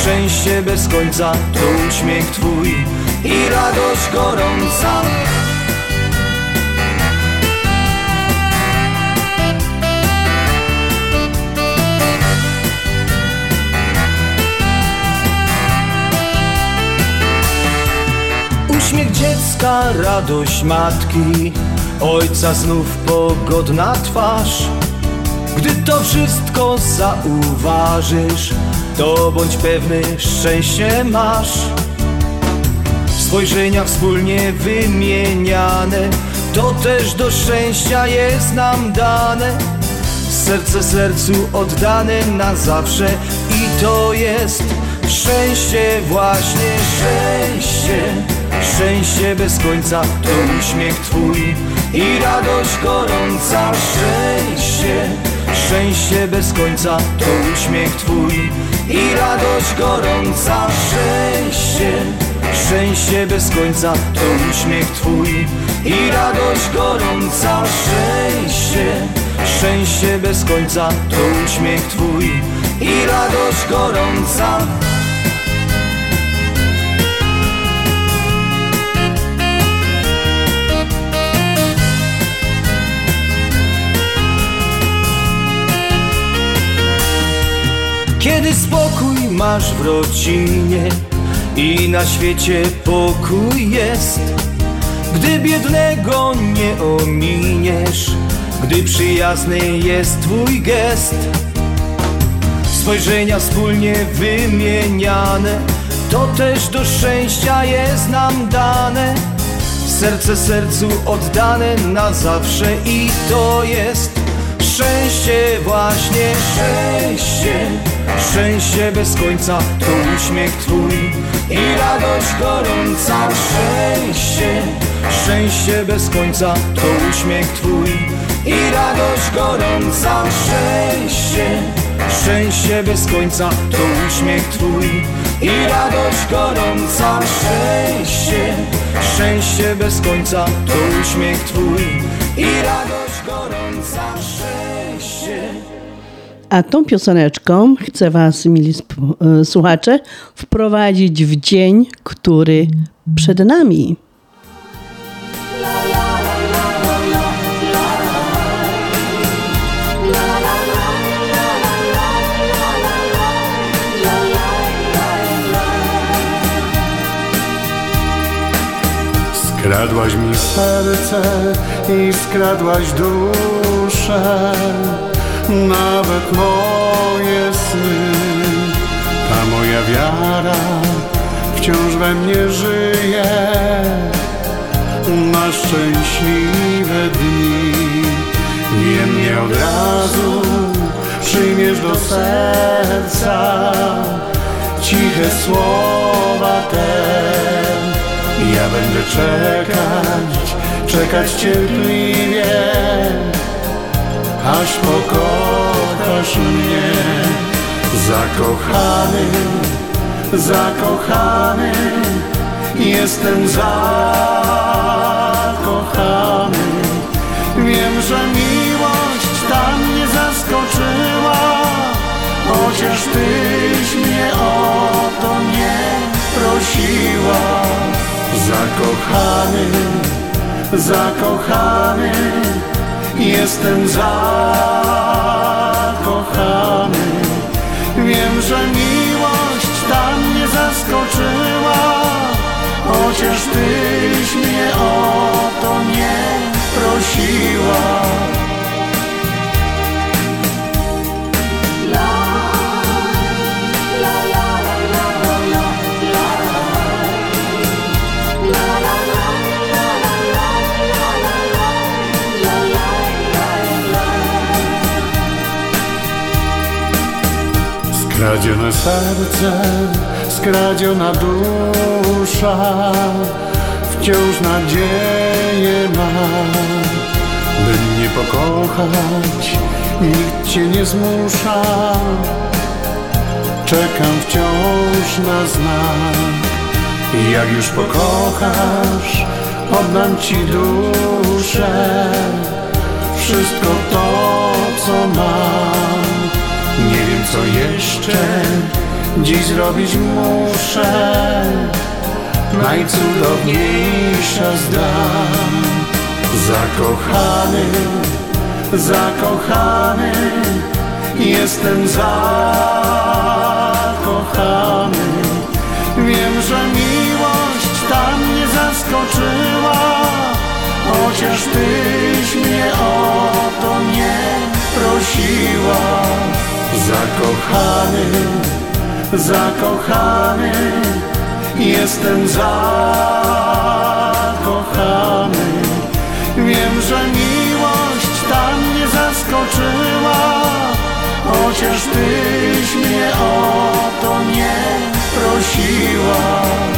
szczęście bez końca to uśmiech Twój i radość gorąca radość matki Ojca znów pogodna twarz. Gdy to wszystko zauważysz To bądź pewny, szczęście masz. Spojrzenia wspólnie wymieniane To też do szczęścia jest nam dane. Serce sercu oddane na zawsze I to jest szczęście, właśnie szczęście Szczęście bez końca to uśmiech Twój i radość gorąca. Szczęście, szczęście bez końca to uśmiech Twój i radość gorąca. Szczęście, szczęście bez końca to uśmiech Twój i radość gorąca. Szczęście, szczęście bez końca to uśmiech Twój i radość gorąca Kiedy spokój masz w rodzinie i na świecie pokój jest, gdy biednego nie ominiesz, gdy przyjazny jest twój gest. Spojrzenia wspólnie wymieniane, to też do szczęścia jest nam dane. Serce sercu oddane na zawsze i to jest szczęście właśnie szczęście. Szczęście bez końca to uśmiech twój i radość gorąca szczęście. Szczęście bez końca to uśmiech twój i radość gorąca szczęście. Szczęście bez końca to uśmiech twój i radość gorąca szczęście. Szczęście bez końca to uśmiech twój i radość gorąca. A tą pioseneczką chcę Was, mili e, słuchacze, wprowadzić w dzień, który przed nami. Skradłaś mi serce i skradłaś duszę, nawet moje sny. Ta moja wiara wciąż we mnie żyje, na szczęśliwe dni. Niemniej od razu przyjmiesz do serca ciche słowa te. Ja będę czekać, czekać cierpliwie, aż pokochasz mnie. Zakochany, zakochany, jestem zakochany. Wiem, że miłość ta mnie zaskoczyła, chociaż tyś mnie o to nie prosiła. Zakochany, zakochany, jestem zakochany. Wiem, że miłość ta mnie zaskoczyła, chociaż tyś Skradzione serce, skradziona dusza Wciąż nadzieję ma. By mnie pokochać, nikt cię nie zmusza. Czekam wciąż na znak. Jak już pokochasz, oddam ci duszę. Wszystko to, co mam. Nie co jeszcze dziś zrobić muszę. Najcudowniejsza zdam Zakochany, zakochany Jestem zakochany. Wiem, że miłość ta mnie zaskoczyła Chociaż tyś mnie o to nie prosiła Zakochany, zakochany, jestem zakochany. Wiem, że miłość ta mnie zaskoczyła, chociaż tyś mnie o to nie prosiła.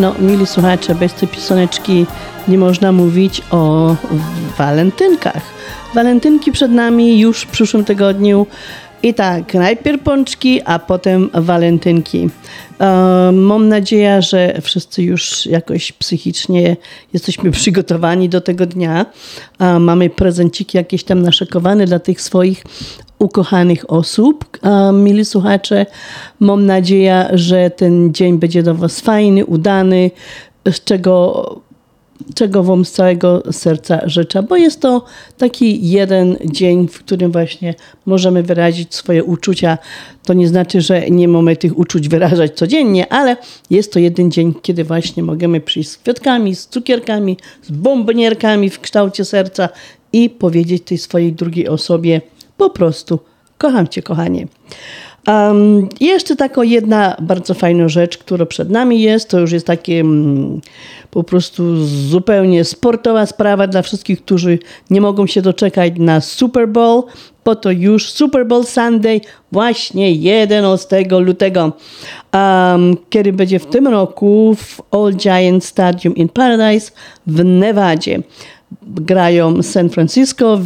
No, mili słuchacze, bez tej pioseneczki nie można mówić o walentynkach. Walentynki przed nami już w przyszłym tygodniu. I tak, najpierw pączki, a potem walentynki. E, mam nadzieję, że wszyscy już jakoś psychicznie jesteśmy (laughs) przygotowani do tego dnia. E, mamy prezenciki jakieś tam naszykowane dla tych swoich ukochanych osób. E, mili słuchacze, mam nadzieję, że ten dzień będzie do Was fajny, udany, z czego czego Wam z całego serca życzę, bo jest to taki jeden dzień, w którym właśnie możemy wyrazić swoje uczucia. To nie znaczy, że nie mamy tych uczuć wyrażać codziennie, ale jest to jeden dzień, kiedy właśnie możemy przyjść z kwiatkami, z cukierkami, z bombonierkami w kształcie serca i powiedzieć tej swojej drugiej osobie po prostu kocham Cię, kochanie. Um, jeszcze taka jedna bardzo fajna rzecz, która przed nami jest, to już jest takie mm, po prostu zupełnie sportowa sprawa dla wszystkich, którzy nie mogą się doczekać na Super Bowl, bo to już Super Bowl Sunday właśnie 11 lutego, um, kiedy będzie w tym roku w All Giant Stadium in Paradise w Nevadzie. Grają San Francisco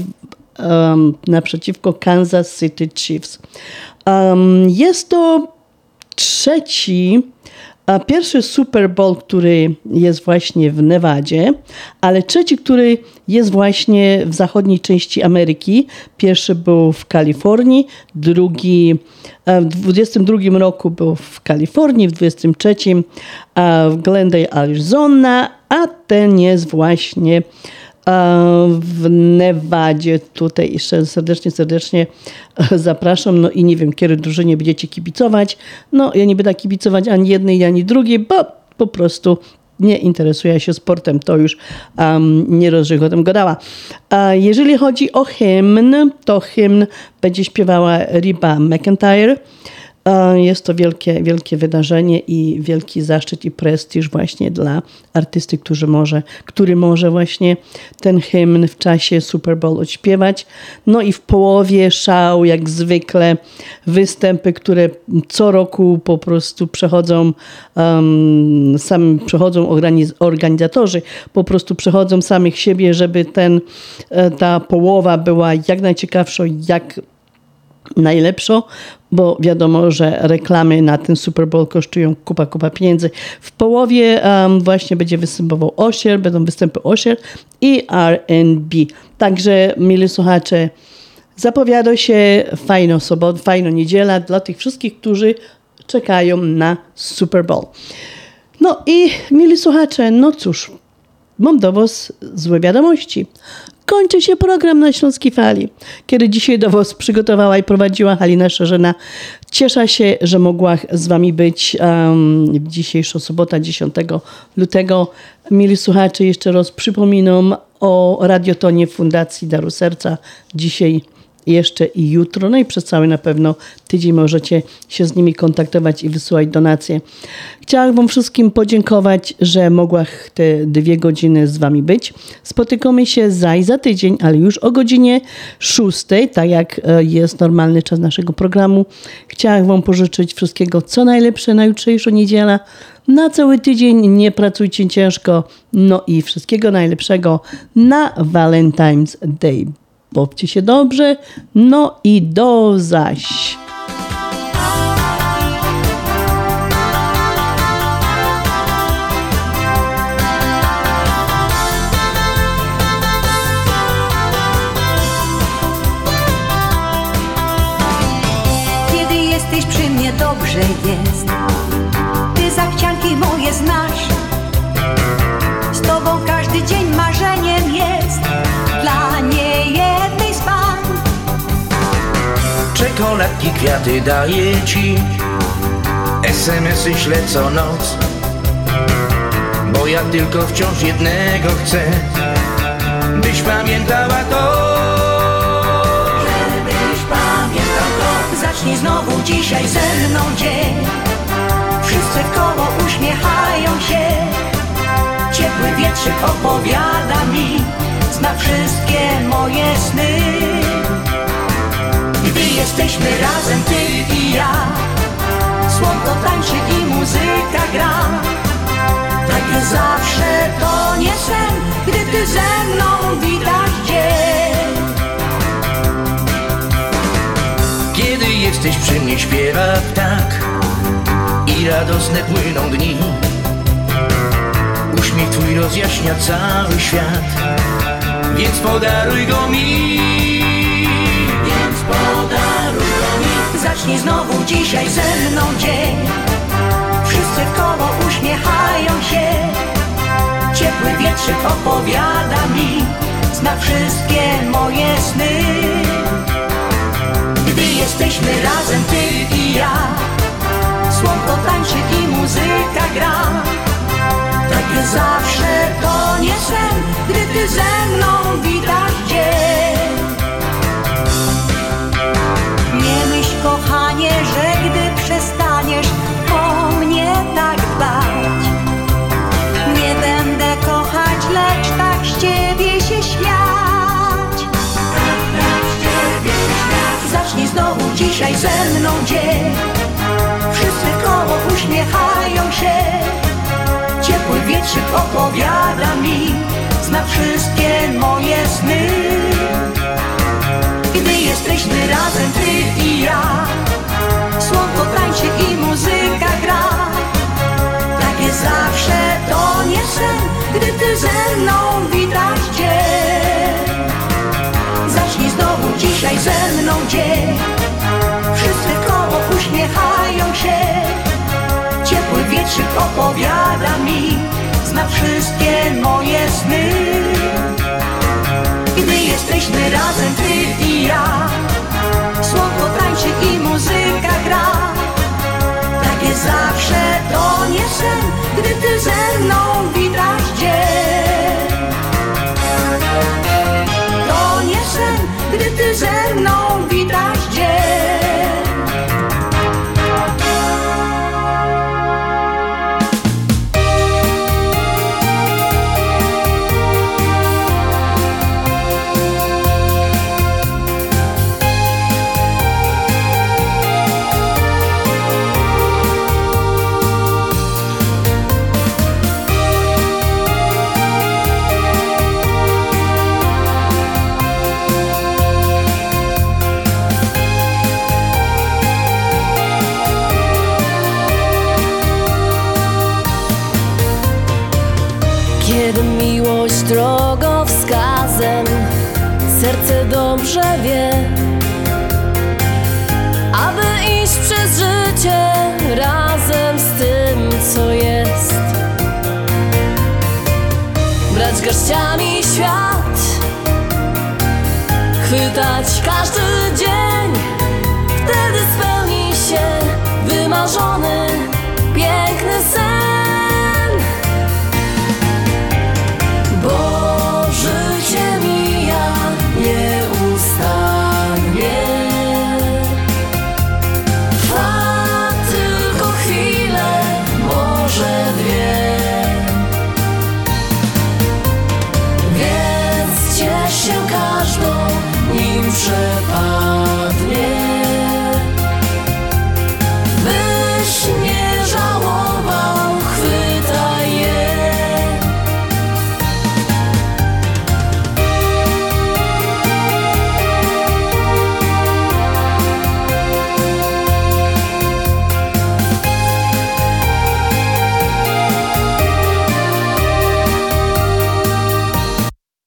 um, naprzeciwko Kansas City Chiefs. Jest to trzeci, pierwszy Super Bowl, który jest właśnie w Nevadzie, ale trzeci, który jest właśnie w zachodniej części Ameryki. Pierwszy był w Kalifornii, drugi w 22 roku był w Kalifornii, w 23 w Glendale, Arizona, a ten jest właśnie w Nevadzie. Tutaj jeszcze serdecznie, serdecznie zapraszam. No i nie wiem, kiedy drużynie będziecie kibicować. No ja nie będę kibicować ani jednej, ani drugiej, bo po prostu nie interesuje się sportem, to już um, nie rozrzech o tym gadała. A jeżeli chodzi o hymn, to hymn będzie śpiewała Riba McIntyre. Jest to wielkie, wielkie wydarzenie i wielki zaszczyt i prestiż właśnie dla artysty, który może, który może właśnie ten hymn w czasie Super Bowl odśpiewać. No i w połowie szał, jak zwykle, występy, które co roku po prostu przechodzą, um, przechodzą organizatorzy, po prostu przechodzą samych siebie, żeby ten, e, ta połowa była jak najciekawsza, jak najlepszą, bo wiadomo, że reklamy na ten Super Bowl kosztują kupa, kupa pieniędzy. W połowie um, właśnie będzie występował Osier, będą występy Osier i R&B. Także, mili słuchacze, zapowiada się fajną sobotę, fajną niedziela dla tych wszystkich, którzy czekają na Super Bowl. No i, mili słuchacze, no cóż, mam do Was złe wiadomości kończy się program na Śląskiej Fali, kiedy dzisiaj do Was przygotowała i prowadziła Halina Szerzyna. Cieszę się, że mogła z Wami być um, dzisiejsza sobota, 10 lutego. Mili słuchacze, jeszcze raz przypominam o radiotonie Fundacji Daru Serca. Dzisiaj jeszcze i jutro, no i przez cały na pewno tydzień możecie się z nimi kontaktować i wysyłać donacje. Chciałam Wam wszystkim podziękować, że mogła te dwie godziny z Wami być. Spotykamy się za i za tydzień, ale już o godzinie 6, tak jak e, jest normalny czas naszego programu. Chciałam Wam pożyczyć wszystkiego, co najlepsze na jutrzejszą niedzielę. Na cały tydzień nie pracujcie ciężko, no i wszystkiego najlepszego na Valentine's Day. Bawcie się dobrze, no i do zaś. Kiedy jesteś przy mnie, dobrze jest. Czekoladki, kwiaty daję ci SMS-y co noc Bo ja tylko wciąż jednego chcę Byś pamiętała to Żebyś pamiętał to. Zacznij znowu dzisiaj ze mną dzień. Wszyscy koło uśmiechają się. Ciepły wietrzyk opowiada mi, zna wszystkie moje sny. Jesteśmy razem, ty i ja, słonko tańczy i muzyka gra. Tak zawsze to nie sen, gdy ty ze mną witasz dzień. Kiedy Gdzieś przy mnie śpiewa ptak I radosne płyną dni Uśmiech twój rozjaśnia cały świat Więc podaruj go mi Więc podaruj Zacznij znowu dzisiaj ze mną dzień. Wszyscy w koło uśmiechają się. Ciepły wietrzyk opowiada mi Zna wszystkie moje sny. Gdy jesteśmy razem ty i ja Słonko tańczy i muzyka gra. Tak zawsze to nie sen Gdy ty ze mną witasz dzień kochanie, że gdy przestaniesz o mnie tak dbać Nie będę kochać, lecz tak z ciebie się śmiać. Zacznij znowu dzisiaj ze mną dzień. Wszyscy koło uśmiechają się. Ciepły wietrzyk opowiada mi Zna wszystkie moje sny Gdy jesteśmy razem ty i ja. Słonko tańczy i muzyka gra. Takie zawsze to nie sen Gdy ty ze mną witasz dzień Zacznij znowu dzisiaj ze mną dzień. Wszyscy koło uśmiechają się. Ciepły wietrzyk opowiada mi Zna wszystkie moje sny jesteśmy razem ty i ja. Słonko tańczy i muzyka gra. Takie zawsze to nie sen Gdy ty ze mną witasz dzień. To nie sen, gdy ty ze mną witasz dzień